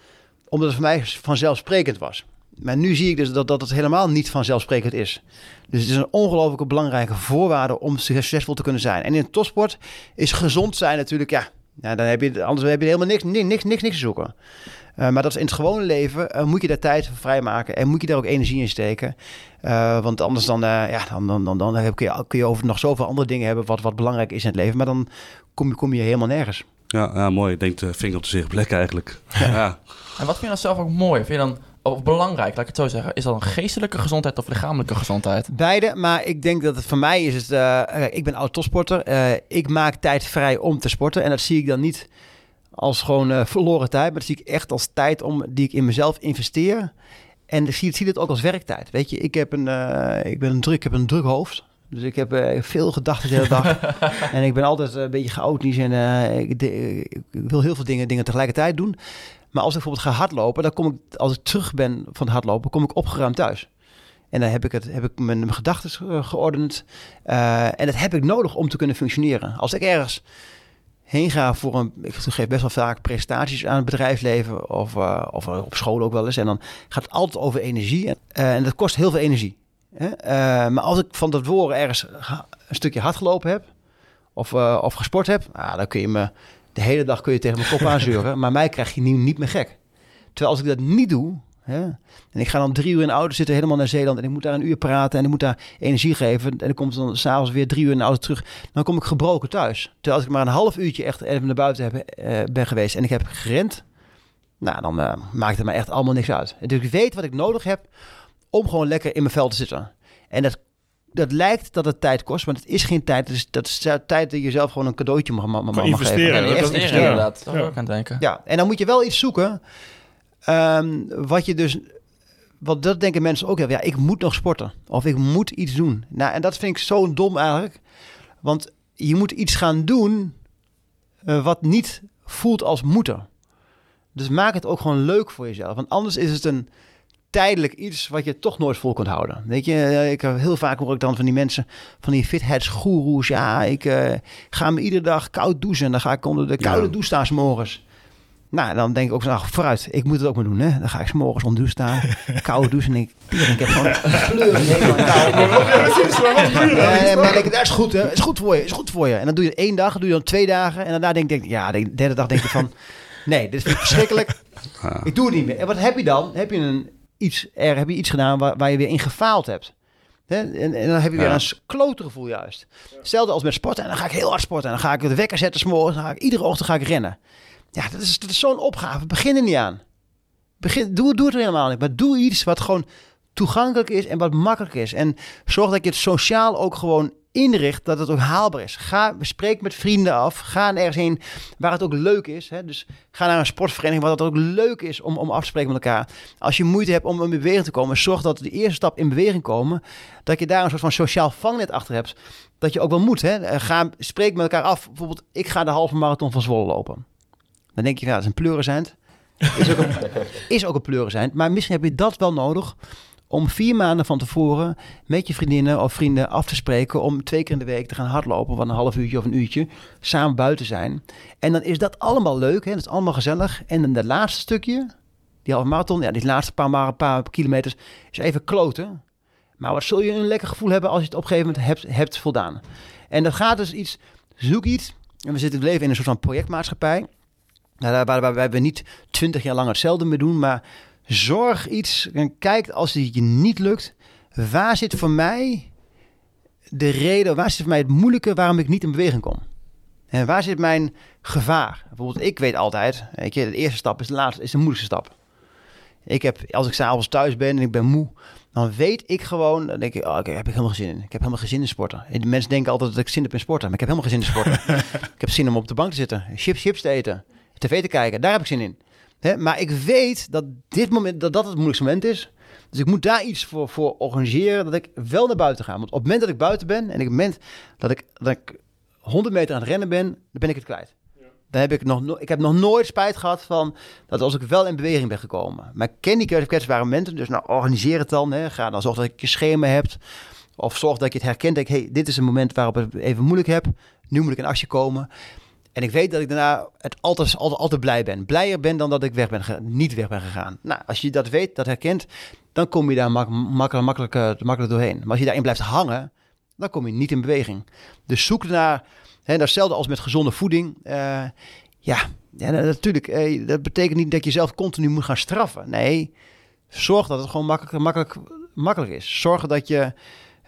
Omdat het voor mij vanzelfsprekend was. Maar nu zie ik dus dat, dat het helemaal niet vanzelfsprekend is. Dus het is een ongelooflijke belangrijke voorwaarde om succesvol te kunnen zijn. En in topsport is gezond zijn natuurlijk, ja, Ja, dan heb je, anders heb je helemaal niks, niks, niks, niks, te zoeken. Uh, maar dat is in het gewone leven, uh, moet je daar tijd voor vrijmaken en moet je daar ook energie in steken. Uh, want anders dan, ja, dan, dan, dan, dan kun, je, kun je over nog zoveel andere dingen hebben wat, wat belangrijk is in het leven. Maar dan kom je, kom je helemaal nergens. Ja, ja mooi. Ik denk de vinger op de zere plek eigenlijk. Ja. En wat vind je dan zelf ook mooi? Vind je dan of belangrijk, laat ik het zo zeggen. Is dat een geestelijke gezondheid of lichamelijke gezondheid? Beide, maar ik denk dat het voor mij is het... Uh, ik ben oud topsporter. Uh, ik maak tijd vrij om te sporten. En dat zie ik dan niet als gewoon uh, verloren tijd. Maar dat zie ik echt als tijd om, die ik in mezelf investeer. En ik zie, zie het ook als werktijd. Weet je, ik, heb een, ik ben een druk, ik heb een druk hoofd. Dus ik heb veel gedachten de hele dag. (laughs) en ik ben altijd een beetje chaotisch en ik, ik, wil heel veel dingen, dingen tegelijkertijd doen. Maar als ik bijvoorbeeld ga hardlopen, dan kom ik, als ik terug ben van het hardlopen, kom ik opgeruimd thuis. En dan heb ik, het, heb ik mijn, mijn gedachten geordend. Uh, en dat heb ik nodig om te kunnen functioneren. Als ik ergens heen ga voor een... Ik geef best wel vaak presentaties aan het bedrijfsleven. Of, of op school ook wel eens. En dan gaat het altijd over energie. En, en dat kost heel veel energie. Hè? maar als ik van tevoren ergens een stukje hard gelopen heb... Of, of gesport heb... Nou, dan kun je me de hele dag kun je tegen mijn kop (laughs) aanzeuren, maar mij krijg je niet, niet meer gek. Terwijl als ik dat niet doe, hè, en ik ga dan drie uur in de auto zitten, helemaal naar Zeeland, en ik moet daar een uur praten en ik moet daar energie geven, en dan komt dan s'avonds weer drie uur in de auto terug, dan kom ik gebroken thuis. Terwijl als ik maar een half uurtje echt even naar buiten heb, uh, ben geweest en ik heb gerend, nou, dan maakt het me echt allemaal niks uit. Dus ik weet wat ik nodig heb om gewoon lekker in mijn vel te zitten. En dat dat lijkt dat het tijd kost, maar het is geen tijd. Dus dat is tijd dat je zelf gewoon een cadeautje mag, mag, mag investeren. geven. Ja, investeren, inderdaad. Dat ja. aan denken. Ja, en dan moet je wel iets zoeken. Um, wat je dus... Wat dat denken mensen ook heel. Ja, ik moet nog sporten. Of ik moet iets doen. Nou, en dat vind ik zo dom eigenlijk. Want je moet iets gaan doen... Uh, wat niet voelt als moeten. Dus maak het ook gewoon leuk voor jezelf. Want anders is het een tijdelijk iets wat je toch nooit vol kunt houden. Weet je, eh, ik heb heel vaak hoor ik dan van die mensen, van die fitheidsgoeroes. Ja, ik uh, ga me iedere dag koud douchen. Dan ga ik onder de koude ja. douche staan morgens. Nou, dan denk ik ook zo, ach, vooruit, ik moet het ook maar doen. Hè? Dan ga ik s morgens onder douche staan, (laughs) koude douchen. En ik, ik heb gewoon (laughs) kleuren uh, Maar denk, dat is goed, hè? is goed voor je, is goed voor je. En dan doe je het één dag, dan doe je dan twee dagen. En daarna denk ik, ja, de derde dag denk je van, nee, dit is verschrikkelijk. Ik doe het niet meer. En wat heb je dan? Heb je een iets, er heb je iets gedaan waar, waar je weer in gefaald hebt. En, en, dan heb je weer een klote gevoel juist. Hetzelfde als met sporten. En dan ga ik heel hard sporten. En dan ga ik de wekker zetten s'morgens. Dan ga ik iedere ochtend ga ik rennen. Ja, dat is, dat is zo'n opgave. Begin er niet aan. Begin, doe, doe het helemaal niet. Maar doe iets wat gewoon toegankelijk is en wat makkelijk is. En zorg dat je het sociaal ook gewoon inricht dat het ook haalbaar is. Ga, spreek met vrienden af. Ga ergens heen waar het ook leuk is. Hè? Dus ga naar een sportvereniging waar het ook leuk is om, om af te spreken met elkaar. Als je moeite hebt om in beweging te komen, zorg dat de eerste stap in beweging komen, dat je daar een soort van sociaal vangnet achter hebt. Dat je ook wel moet. Hè? Eh, ga, spreek met elkaar af. Bijvoorbeeld, ik ga de halve marathon van Zwolle lopen. Dan denk je, ja, dat is een pleurisend. Is ook een, (laughs) is ook een. Maar misschien heb je dat wel nodig om vier maanden van tevoren met je vriendinnen of vrienden af te spreken om twee keer in de week te gaan hardlopen van een half uurtje of een uurtje, samen buiten zijn. En dan is dat allemaal leuk, hè? dat is allemaal gezellig. En dan dat laatste stukje, die halve marathon, ja, die laatste paar, maar, paar kilometers, is even kloten. Maar wat zul je een lekker gevoel hebben als je het op een gegeven moment hebt, hebt voldaan. En dat gaat dus iets, zoek iets. En we zitten leven in een soort van projectmaatschappij. Nou, waarbij we niet twintig jaar lang hetzelfde meer doen, maar Zorg iets en kijk als het je niet lukt. Waar zit voor mij de reden, waar zit voor mij het moeilijke waarom ik niet in beweging kom? En waar zit mijn gevaar? Bijvoorbeeld, ik weet altijd, weet je, de eerste stap is de laatste, is de moeilijkste stap. Ik heb, als ik s'avonds thuis ben en ik ben moe, dan weet ik gewoon, dan denk ik, oh, heb ik helemaal geen zin in. Ik heb helemaal geen zin in sporten. En de mensen denken altijd dat ik zin heb in sporten, maar ik heb helemaal geen zin in sporten. (laughs) ik heb zin om op de bank te zitten, chips, chips te eten, tv te kijken, daar heb ik zin in. Hè, maar ik weet dat dit moment, dat dat het moeilijkste moment is. Dus ik moet daar iets voor, voor organiseren, dat ik wel naar buiten ga. Want op het moment dat ik buiten ben en op het moment dat ik, dat ik 100 meter aan het rennen ben, dan ben ik het kwijt. Dan heb ik, nog ik heb nog nooit spijt gehad van dat als ik wel in beweging ben gekomen. Maar ik ken die kwetsbare momenten, dus nou organiseer het dan. Hè. Ga dan zorg dat ik je schema hebt. Of zorg dat je het herkent. Dat ik, hey, dit is een moment waarop ik het even moeilijk heb. Nu moet ik in actie komen. En ik weet dat ik daarna het altijd, altijd, altijd blij ben. Blijer ben dan dat ik weg ben niet weg ben gegaan. Nou, als je dat weet, dat herkent, dan kom je daar mak makkelijk, makkelijk, makkelijk doorheen. Maar als je daarin blijft hangen, dan kom je niet in beweging. Dus zoek naar, hè, hetzelfde als met gezonde voeding. Uh, Ja, ja natuurlijk. Eh, dat betekent niet dat je zelf continu moet gaan straffen. Nee, zorg dat het gewoon makkelijk, makkelijk, makkelijk is. Zorg dat je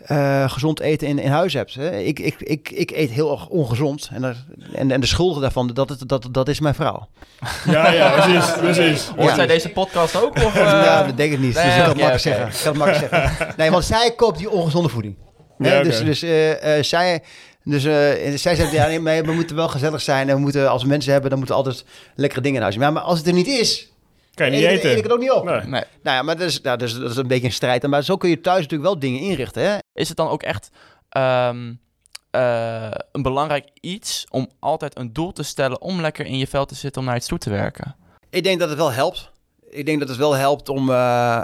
uh, gezond eten in, in huis hebt. Hè. Ik, ik, ik, ik eet heel erg ongezond. En, en, en de schuldige daarvan, dat, dat, dat is mijn vrouw. (laughs) Ja, ja, precies. precies. Hoort zij deze podcast ook? Of, uh... (laughs) dat denk ik niet. Nee, dus ik kan het okay, zeggen. Ik kan het makkelijk zeggen. (laughs) Nee, want zij koopt die ongezonde voeding. Ja, Dus, dus uh, zij... Dus uh, zij zegt, ja, nee, we moeten wel gezellig zijn. En we moeten, als we mensen hebben, dan moeten we altijd lekkere dingen in huis. Maar, maar als het er niet is, kan je niet eten. ik het ook niet op. Nee. Nou ja, maar dat is, nou, dat, is, dat is een beetje een strijd. Maar zo kun je thuis natuurlijk wel dingen inrichten. Hè? Is het dan ook echt um, uh, een belangrijk iets om altijd een doel te stellen om lekker in je vel te zitten om naar iets toe te werken? Ik denk dat het wel helpt. Ik denk dat het wel helpt om uh,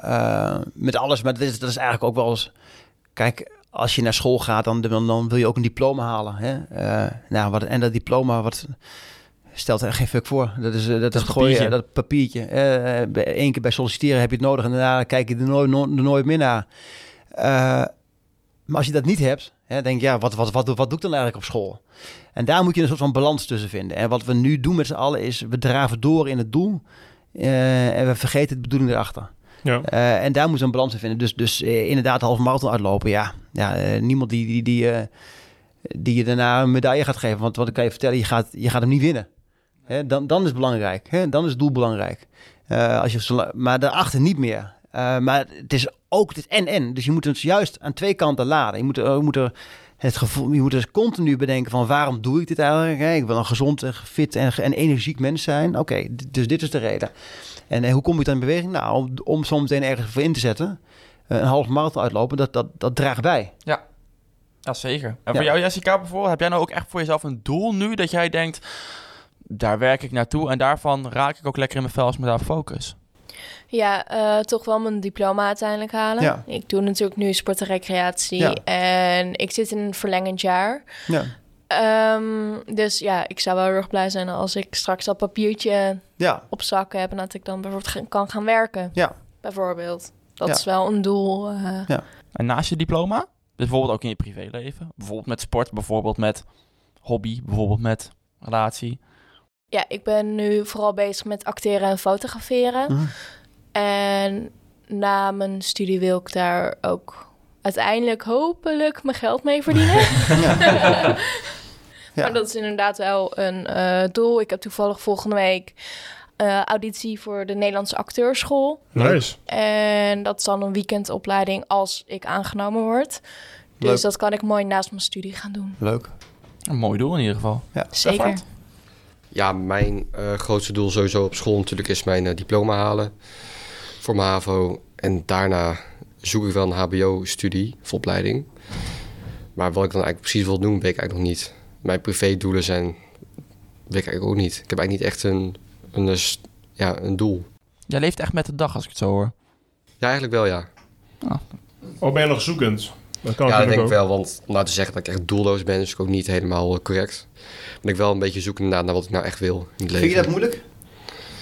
uh, met alles. Maar dat is, dat is eigenlijk ook wel eens. Kijk, als je naar school gaat, dan, dan, dan wil je ook een diploma halen. Hè? nou, wat, en dat diploma, wat stelt er geen fuck voor. Dat is, dat, dat is gooien, dat papiertje. Eén keer bij solliciteren heb je het nodig en daarna kijk je er nooit, nooit, nooit meer naar. Maar als je dat niet hebt, hè, denk je, ja, wat, wat, wat, wat doe ik dan eigenlijk op school? En daar moet je een soort van balans tussen vinden. En wat we nu doen met z'n allen is, we draven door in het doel uh, en we vergeten de bedoeling erachter. Ja. Uh, en daar moet een balans in vinden. Dus, dus uh, inderdaad half marathon uitlopen, ja. ja niemand die, die, die, die je daarna een medaille gaat geven. Want wat ik kan je vertellen, je gaat, je gaat hem niet winnen. Hè, dan, dan is het belangrijk. Hè? Dan is het doel belangrijk. Als je, maar daarachter niet meer. Maar het is ook het en-en. Dus je moet het juist aan twee kanten laden. Je moet, je moet er het gevoel, je moet dus continu bedenken van waarom doe ik dit eigenlijk? Ik wil een gezond, en fit en, en energiek mens zijn. Oké, dus dit is de reden. En, en hoe kom je dan in beweging? Nou, om, om zo meteen ergens voor in te zetten. Uh, een half marathon uitlopen, dat, dat, dat draagt bij. Ja, ja zeker. En ja. voor jou, Jessica, bijvoorbeeld, heb jij nou ook echt voor jezelf een doel nu dat jij denkt daar werk ik naartoe en daarvan raak ik ook lekker in mijn vel als me daar focus. Ja, uh, toch wel mijn diploma uiteindelijk halen. Ja. Ik doe natuurlijk nu sport en recreatie ja. en ik zit in een verlengend jaar. Ja. Um, dus ja, ik zou wel heel erg blij zijn als ik straks dat papiertje ja. op zak heb en dat ik dan bijvoorbeeld kan gaan werken. Ja. Bijvoorbeeld. Dat is wel een doel. Uh... Ja. En naast je diploma, bijvoorbeeld ook in je privéleven, bijvoorbeeld met sport, bijvoorbeeld met hobby, bijvoorbeeld met relatie. Ja, ik ben nu vooral bezig met acteren en fotograferen. Mhm. En na mijn studie wil ik daar ook uiteindelijk hopelijk mijn geld mee verdienen. (laughs) (laughs) ja. Maar dat is inderdaad wel een uh, doel. Ik heb toevallig volgende week uh, auditie voor de Nederlandse acteurschool. Nice. En dat is dan een weekendopleiding als ik aangenomen word. Dus dat kan ik mooi naast mijn studie gaan doen. Leuk. Een mooi doel in ieder geval. Ja. Zeker. Ja, mijn uh, grootste doel sowieso op school natuurlijk is mijn uh, diploma halen voor mijn HAVO. En daarna zoek ik wel een HBO-studie of opleiding. Maar wat ik dan eigenlijk precies wil doen, weet ik eigenlijk nog niet. Mijn privé-doelen zijn, weet ik eigenlijk ook niet. Ik heb eigenlijk niet echt een, een, een, ja, een doel. Jij leeft echt met de dag, als ik het zo hoor. Ja, eigenlijk wel, ja. Oh, oh ben je nog zoekend? Dat kan ja, dat denk ik wel. Want om nou te zeggen dat ik echt doelloos ben, is ook niet helemaal correct ben ik wel een beetje zoeken naar, naar wat ik nou echt wil in het leven. Vind je dat moeilijk?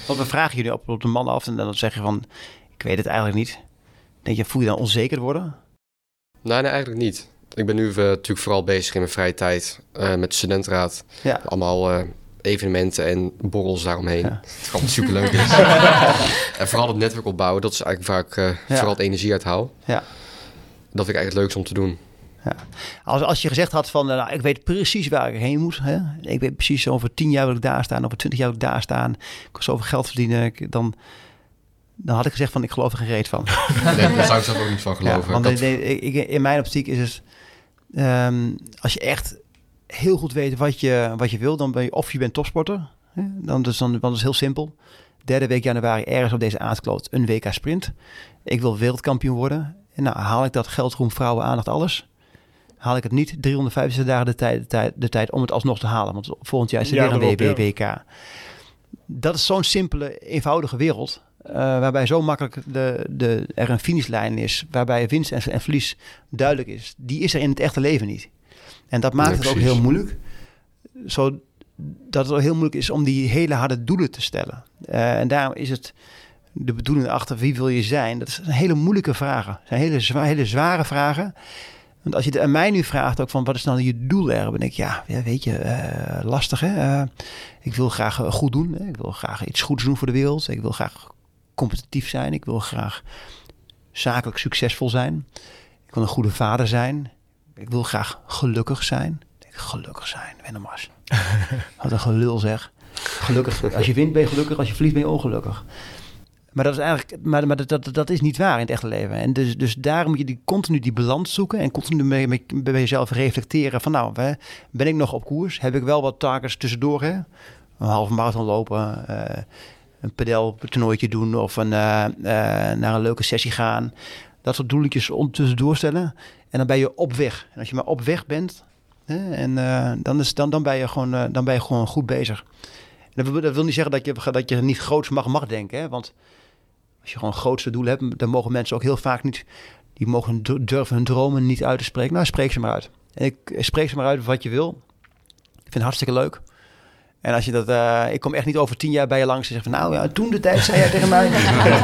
Want we vragen jullie op, op de man af en dan zeg je van, ik weet het eigenlijk niet. Denk je, voel je dan onzeker worden? Nee, nee, eigenlijk niet. Ik ben nu uh, natuurlijk vooral bezig in mijn vrije tijd uh, met de studentenraad. Ja. Allemaal uh, evenementen en borrels daaromheen. Ja. Het gewoon superleuk is. (laughs) (laughs) en vooral het netwerk opbouwen, dat is eigenlijk vaak ja. vooral het energie uithaal. Ja. Dat vind ik eigenlijk het leukste om te doen. Ja. Als, als je gezegd had van, nou, ik weet precies waar ik heen moet. Hè? Ik weet precies over tien jaar wil ik daar staan, over twintig jaar wil ik daar staan. Ik kan zoveel geld verdienen. Dan, dan had ik gezegd van, ik geloof er geen reet van. Nee, daar zou ik zelf ook niet van (laughs) geloven. Ja, want in mijn optiek is het, um, als je echt heel goed weet wat je, wat je wil, dan ben je of je bent topsporter. Hè? Dan, dus dan, dan is het heel simpel. Derde week januari ergens op deze aardkloot een WK sprint. Ik wil wereldkampioen worden. En nou haal ik dat geld, roem, vrouwen, aandacht, alles haal ik het niet 350 dagen de tijd, de tijd, de tijd om het alsnog te halen. Want volgend jaar is er weer een WBWK. Dat is zo'n simpele, eenvoudige wereld. Uh, waarbij zo makkelijk de, de, er een finishlijn is. Waarbij winst en, en, verlies duidelijk is. Die is er in het echte leven niet. En dat maakt het ook heel moeilijk. Zo dat het ook heel moeilijk is om die hele harde doelen te stellen. Uh, en daarom is het de bedoeling achter wie wil je zijn. Dat zijn hele moeilijke vragen. Dat zijn hele, zwa hele zware vragen. Want als je aan mij nu vraagt ook van wat is nou je doel ben ik ja, weet je, uh, lastig hè. Uh, ik wil graag goed doen. Hè? Ik wil graag iets goeds doen voor de wereld. Ik wil graag competitief zijn. Ik wil graag zakelijk succesvol zijn. Ik wil een goede vader zijn. Ik wil graag gelukkig zijn. Gelukkig zijn, Wennemars. (laughs) Wat een gelul zeg. Gelukkig. Als je wint ben je gelukkig, als je verliest ben je ongelukkig. Maar dat is eigenlijk, maar, dat, dat, is niet waar in het echte leven. En dus, dus daar moet je die, continu die balans zoeken en continu bij jezelf reflecteren van nou, ben ik nog op koers? Heb ik wel wat targets tussendoor? Hè? Een halve marathon lopen, uh, een pedel toernooitje doen of een, uh, uh, naar een leuke sessie gaan. Dat soort doeletjes tussendoor stellen. En dan ben je op weg. En als je maar op weg bent, hè, en dan, is, dan, dan, ben je gewoon, dan ben je gewoon goed bezig. Dat wil, dat wil, niet zeggen dat je, dat je niet groots mag, mag denken. Hè? Want als je gewoon grootste doel hebt, dan mogen mensen ook heel vaak niet, die mogen durven hun dromen niet uit te spreken. Nou, spreek ze maar uit. En ik spreek ze maar uit wat je wil. Ik vind het hartstikke leuk. En als je dat, uh, ik kom echt niet over tien jaar bij je langs en zeg van, nou ja, toen de tijd zei jij tegen mij,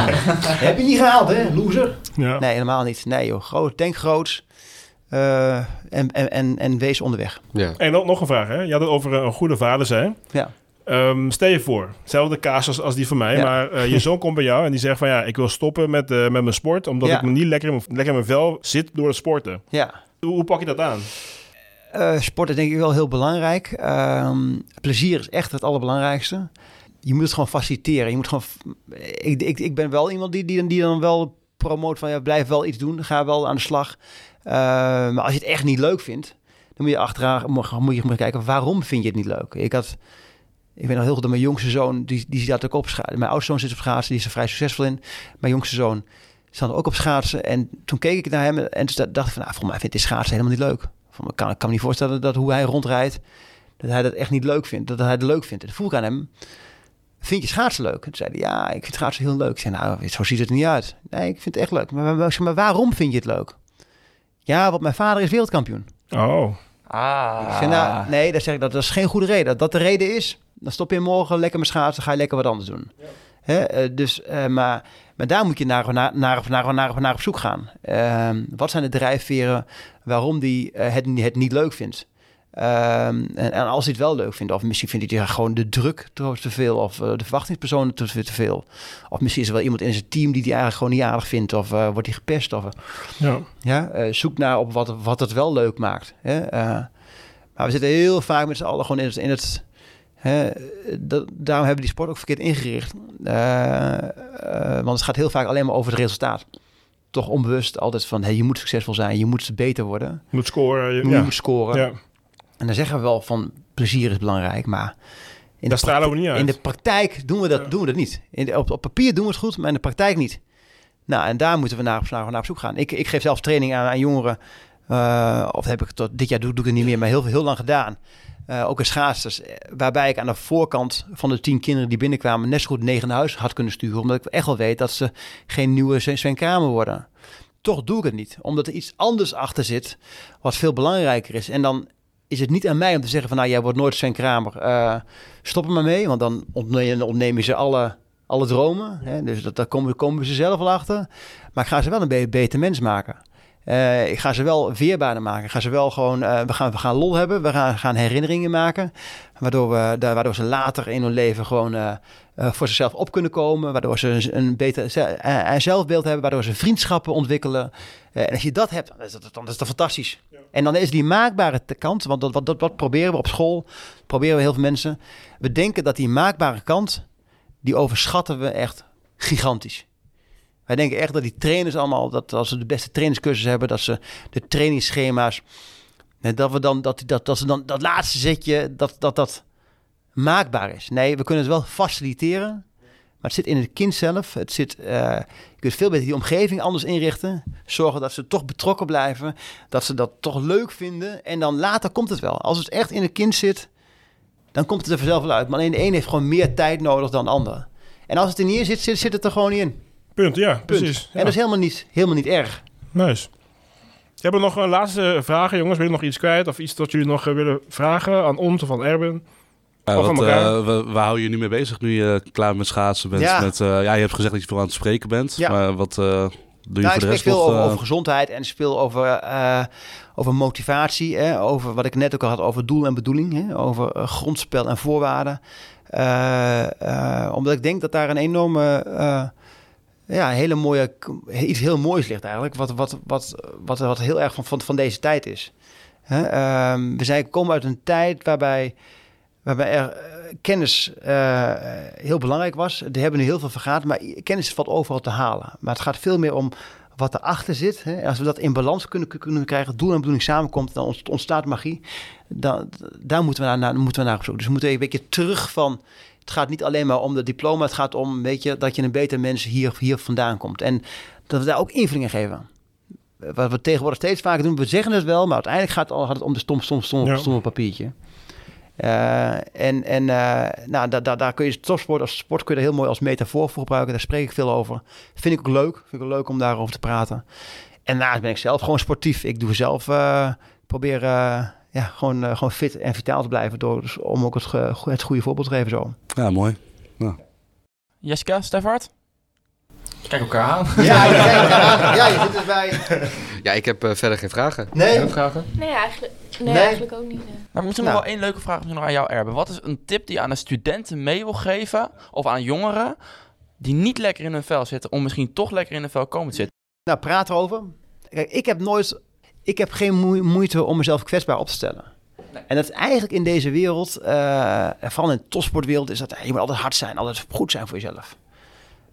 (laughs) heb je niet gehaald, hè, loser? Ja. Nee, helemaal niet. Nee joh, groot, denk groots. Uh, en, en, en, en wees onderweg. Ja. En nog een vraag, hè? Je had het over een goede vader zijn. Ja. Um, stel je voor, hetzelfde kaas als, als die van mij, maar uh, je zoon (laughs) komt bij jou en die zegt van ja, ik wil stoppen met, uh, met mijn sport, omdat ik me niet lekker in, mijn, lekker in mijn vel zit door het sporten. Ja. Hoe, hoe pak je dat aan? Uh, sport is denk ik wel heel belangrijk. Um, plezier is echt het allerbelangrijkste. Je moet het gewoon faciliteren. Je moet gewoon. Ik, ik, ik ben wel iemand die, die, die dan wel promoot van ja, blijf wel iets doen, ga wel aan de slag. maar als je het echt niet leuk vindt, dan moet je achteraan moet je, moet kijken waarom vind je het niet leuk. Ik had ik weet nog heel goed dat mijn jongste zoon, die, die zat ook op schaatsen. Mijn oudste zoon zit op schaatsen, die is er vrij succesvol in. Mijn jongste zoon zat ook op schaatsen. En toen keek ik naar hem en toen dacht ik van, nou, volgens mij vindt hij schaatsen helemaal niet leuk. Ik kan, ik kan me niet voorstellen dat hoe hij rondrijdt, dat hij dat echt niet leuk vindt. Dat hij het leuk vindt. En toen ik aan hem, vind je schaatsen leuk? En toen zei hij, ja, ik vind schaatsen heel leuk. Ik zei, nou, zo ziet het niet uit. Nee, ik vind het echt leuk. Maar, maar, maar waarom vind je het leuk? Ja, want mijn vader is wereldkampioen. Oh. Ah. Ik zei, nou, nee, dat zeg ik, dat, is geen goede reden. Dat de reden is, dan stop je morgen lekker met schaatsen, ga je lekker wat anders doen. Hè? Uh, dus, uh, maar, maar daar moet je naar, naar, naar, naar, naar, naar op zoek gaan. Uh, wat zijn de drijfveren waarom die uh, het, het niet leuk vindt? Ehm, en, en, als hij het wel leuk vindt, of misschien vindt hij gewoon de druk te veel, of de verwachtingspersonen te, te, veel. Of misschien is er wel iemand in zijn team die die eigenlijk gewoon niet aardig vindt, of wordt hij gepest. Of, ja. Ja, zoek naar op wat, wat het wel leuk maakt. Hè? maar we zitten heel vaak met z'n allen gewoon in het, in het dat, daarom hebben we die sport ook verkeerd ingericht. Want het gaat heel vaak alleen maar over het resultaat. Toch onbewust altijd van, hey, je moet succesvol zijn, je moet beter worden. Je moet scoren. Je, je moet scoren. Ja. En dan zeggen we wel van, plezier is belangrijk, maar... In dat stralen we niet uit. In de praktijk doen we dat, doen we dat niet. In de, op, op papier doen we het goed, maar in de praktijk niet. Nou, en daar moeten we naar, naar, naar op zoek gaan. Ik, ik geef zelf training aan, aan jongeren. Uh, of heb ik tot dit jaar doe, doe ik het niet meer, maar heel, heel lang gedaan. Uh, ook in schaatsers, eh, waarbij ik aan de voorkant van de tien kinderen die binnenkwamen net zo goed negen naar huis had kunnen sturen, omdat ik echt wel weet dat ze geen nieuwe Sven Kramer worden. Toch doe ik het niet, omdat er iets anders achter zit, wat veel belangrijker is. En dan is het niet aan mij om te zeggen van, nou, jij wordt nooit Sven Kramer. Uh, stop er maar mee, want dan ontneem, je ze alle, alle dromen. Hè? Dus dat, daar komen, komen ze zelf wel achter. Maar ik ga ze wel een beter mens maken. Uh, ik ga ze wel weerbaarder maken. Ik ga ze wel gewoon, uh, we, gaan, we gaan lol hebben. We gaan, gaan herinneringen maken. Waardoor, we, waardoor ze later in hun leven gewoon voor zichzelf op kunnen komen. Waardoor ze een beter zelfbeeld hebben. Waardoor ze vriendschappen ontwikkelen. en als je dat hebt, dan is dat, dan is dat fantastisch. En dan is die maakbare kant, want dat, dat, proberen we op school. Proberen we heel veel mensen. We denken dat die maakbare kant, die overschatten we echt gigantisch. Wij denken echt dat die trainers allemaal, dat als ze de beste trainingscursus hebben, dat ze de trainingsschema's, dat we dan dat, dat, dat ze dan dat laatste zetje, dat, dat dat maakbaar is. Nee, we kunnen het wel faciliteren, maar het zit in het kind zelf. Het zit, uh, je kunt veel beter die omgeving anders inrichten. Zorgen dat ze toch betrokken blijven. Dat ze dat toch leuk vinden. En dan later komt het wel. Als het echt in het kind zit, dan komt het er vanzelf wel uit. Maar alleen de een heeft gewoon meer tijd nodig dan de ander. En als het er niet in zit, zit, zit het er gewoon niet in. Punt, ja, precies. En dat is helemaal niet, helemaal niet erg. Nice. Hebben we nog een laatste vragen, jongens? Wil je nog iets kwijt? Of iets dat jullie nog eh, willen vragen aan ons of aan Erben? Ja, wat, uh, waar hou je nu mee bezig nu je klaar met schaatsen bent? Ja. Met, uh, ja, je hebt gezegd dat je veel aan het spreken bent. Ja. Maar wat, doe je Nou, voor ik de rest veel nog... over, eh, over gezondheid en speel over, eh, over motivatie. Hè, over wat ik net ook al had over doel en bedoeling. Hè, over eh, grondspel en voorwaarden. Eh, eh, omdat ik denk dat daar een enorme, eh, ja, hele mooie, iets heel moois ligt eigenlijk. Wat, wat, wat, wat, wat heel erg van, van, van deze tijd is. Hè, ehm, we zijn, komen uit een tijd waarbij, waarbij er eh, kennis eh, heel belangrijk was. Die hebben nu heel veel vergaat, maar kennis valt overal te halen. Maar het gaat veel meer om wat erachter zit. Hè. Als we dat in balans kunnen, kunnen krijgen, doel en bedoeling samenkomt, dan ont- ontstaat magie. Dan, daar moeten we naar, naar, moeten we naar op zoek. Dus we moeten een beetje terug van... Het gaat niet alleen maar om de diploma. Het gaat om weet je, dat je een beter mens hier, hier vandaan komt. En dat we daar ook invulling geven. Wat we tegenwoordig steeds vaker doen, we zeggen het wel, maar uiteindelijk gaat het, al, gaat het om de stom, stom, stom, Ja. stomme papiertje. Eh, en en eh, nou, daar, daar, daar kun je topsport als sport kun je er heel mooi als metafoor voor gebruiken. Daar spreek ik veel over. Vind ik ook leuk. Vind ik ook leuk om daarover te praten. En daarnaast ben ik zelf gewoon sportief. Ik doe zelf, eh, probeer ja, gewoon, gewoon fit en vitaal te blijven. Door, dus om ook het, ge- het goede voorbeeld te geven zo. Ja, mooi. Jessica, Stefart? Kijk elkaar aan. Ja, ja, je zit erbij. (laughs) Ja, ik heb eh, verder geen vragen. Nee. Nog vragen? Nee, eigenlijk, nee, Nee. eigenlijk ook niet. nee. Maar misschien Nou. nog wel één leuke vraag nog aan jou, Erben. Wat is een tip die je aan de studenten mee wil geven, of aan jongeren, die niet lekker in hun vel zitten, om misschien toch lekker in hun vel komen te zitten? Nou, praat erover. Kijk, ik heb nooit, ik heb geen moe- moeite om mezelf kwetsbaar op te stellen. En dat is eigenlijk in deze wereld, eh, vooral in de topsportwereld, is dat eh, je moet altijd hard zijn, altijd goed zijn voor jezelf.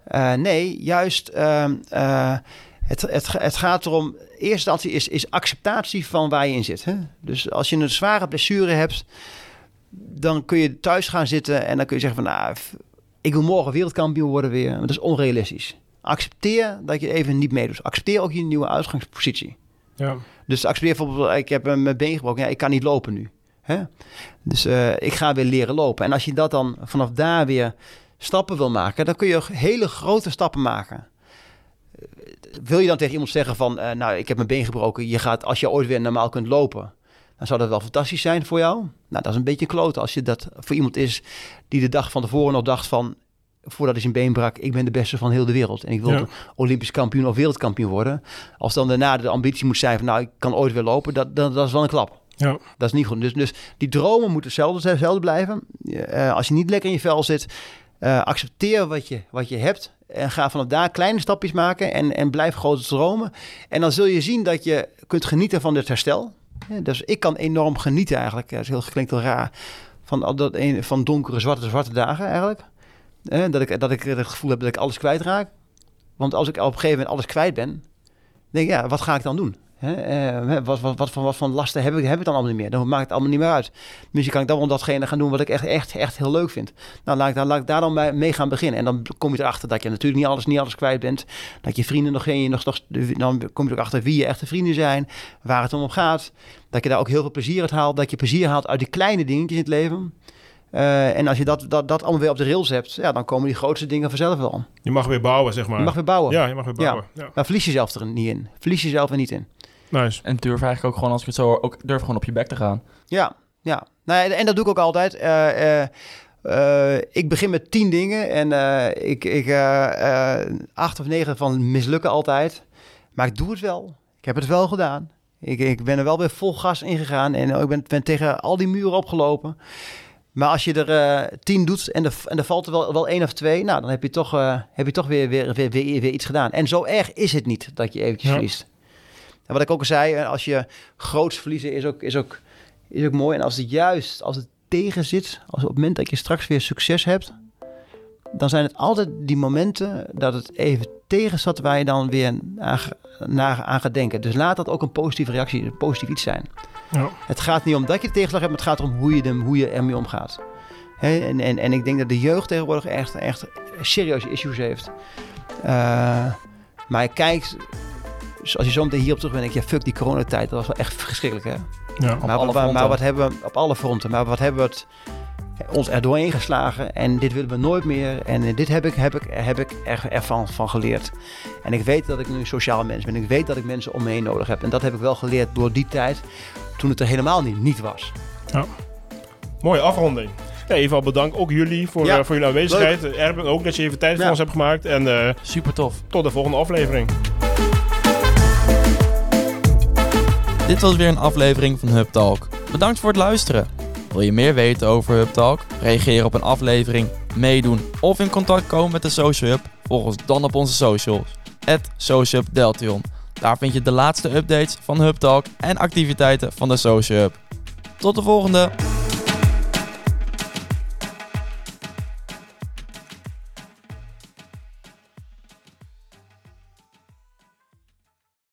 Eh, nee, juist, ehm, eh, het, het, het gaat erom, eerste instantie is, is acceptatie van waar je in zit. Hè? Dus als je een zware blessure hebt, dan kun je thuis gaan zitten en dan kun je zeggen van, nou, ik wil morgen wereldkampioen worden weer. Maar dat is onrealistisch. Accepteer dat je even niet meedoet. Accepteer ook je nieuwe uitgangspositie. Ja. Dus accepteer bijvoorbeeld, ik heb mijn been gebroken. Ja, ik kan niet lopen nu. Hè? Dus eh, ik ga weer leren lopen. En als je dat dan vanaf daar weer stappen wil maken, dan kun je hele grote stappen maken. Wil je dan tegen iemand zeggen van, eh, nou, ik heb mijn been gebroken. Je gaat, als je ooit weer normaal kunt lopen, dan zou dat wel fantastisch zijn voor jou. Nou, dat is een beetje kloten als je dat voor iemand is die de dag van tevoren nog dacht van, voordat hij zijn been brak, ik ben de beste van heel de wereld. En ik wil Ja. Olympisch kampioen of wereldkampioen worden. Als dan daarna de ambitie moet zijn van, nou, ik kan ooit weer lopen, dat, dat, dat is wel een klap. Ja. Dat is niet goed. Dus, dus die dromen moeten hetzelfde, hetzelfde blijven. Eh, als je niet lekker in je vel zit, eh, accepteer wat je, wat je hebt. En ga vanaf daar kleine stapjes maken en, en blijf grote dromen. En dan zul je zien dat je kunt genieten van dit herstel. Dus ik kan enorm genieten eigenlijk. Dat is heel, klinkt heel raar. Van, dat van donkere, zwarte, zwarte dagen eigenlijk. Dat, ik, dat ik het gevoel heb dat ik alles kwijtraak. Want als ik op een gegeven moment alles kwijt ben, denk ik, ja, wat ga ik dan doen? Eh, wat, wat, wat, voor, wat voor lasten heb ik, heb ik dan allemaal niet meer? Dan maakt het allemaal niet meer uit. Misschien kan ik dan wel datgene gaan doen wat ik echt, echt, echt heel leuk vind. Nou, laat ik, daar, laat ik daar dan mee, gaan beginnen. En dan kom je erachter dat je natuurlijk niet alles, niet alles kwijt bent. Dat je vrienden nog geen, nog, nog, dan kom je erachter wie je echte vrienden zijn, waar het om gaat. Dat je daar ook heel veel plezier uit haalt. Dat je plezier haalt uit die kleine dingetjes in het leven. Eh, en als je dat, dat, dat allemaal weer op de rails hebt, ja, dan komen die grootste dingen vanzelf wel. Je mag weer bouwen, zeg maar. Je mag weer bouwen. Ja, je mag weer bouwen. Ja. Maar verlies jezelf er niet in. Verlies jezelf er niet in. Nice. En durf eigenlijk ook gewoon, als ik het zo hoor, ook durf gewoon op je bek te gaan. Ja, ja. Nou, en dat doe ik ook altijd. Eh, eh, eh, ik begin met tien dingen en eh, ik, ik, eh, eh, acht of negen van mislukken altijd. Maar ik doe het wel. Ik heb het wel gedaan. Ik, ik ben er wel weer vol gas in gegaan en ik ben, ben tegen al die muren opgelopen. Maar als je er eh, tien doet en er, en er valt er wel, wel één of twee, nou, dan heb je toch, eh, heb je toch weer, weer, weer, weer, weer iets gedaan. En zo erg is het niet dat je eventjes Ja. verliest. En wat ik ook al zei, eh, als je groots verliezen is ook, is ook, is ook mooi. En als het juist, als het tegen zit, als op het moment dat je straks weer succes hebt, dan zijn het altijd die momenten dat het even tegen zat waar je dan weer aan, naar aan gaat denken. Dus laat dat ook een positieve reactie, een positief iets zijn. Ja. Het gaat niet om dat je de tegenslag hebt, maar het gaat erom hoe je, hem, hoe je ermee omgaat. Hè, en, en, en ik denk dat de jeugd tegenwoordig echt, echt serieuze issues heeft. Eh, maar ik kijk, als je zo meteen hierop terug bent, denk je, ja, fuck die coronatijd, dat was wel echt verschrikkelijk hè. Ja. Op Maar, alle wat hebben we op alle fronten? Maar wat hebben we het, ons erdoor ingeslagen geslagen en dit willen we nooit meer en eh, dit heb ik, heb ik, heb ik er, ervan van geleerd. En ik weet dat ik nu een sociaal mens ben, ik weet dat ik mensen om me heen nodig heb en dat heb ik wel geleerd door die tijd toen het er helemaal niet, niet was. Ja. Mooie afronding. Even al bedankt ook jullie voor, eh, voor jullie aanwezigheid. Erben ook dat je even tijd voor ons hebt gemaakt. En, eh, Super tof. Tot de volgende aflevering. Dit was weer een aflevering van Hub Talk. Bedankt voor het luisteren. Wil je meer weten over Hub Talk? Reageren op een aflevering, meedoen of in contact komen met de Social Hub? Volg ons dan op onze socials. @socialhubdeltion. Daar vind je de laatste updates van Hub Talk en activiteiten van de Social Hub. Tot de volgende!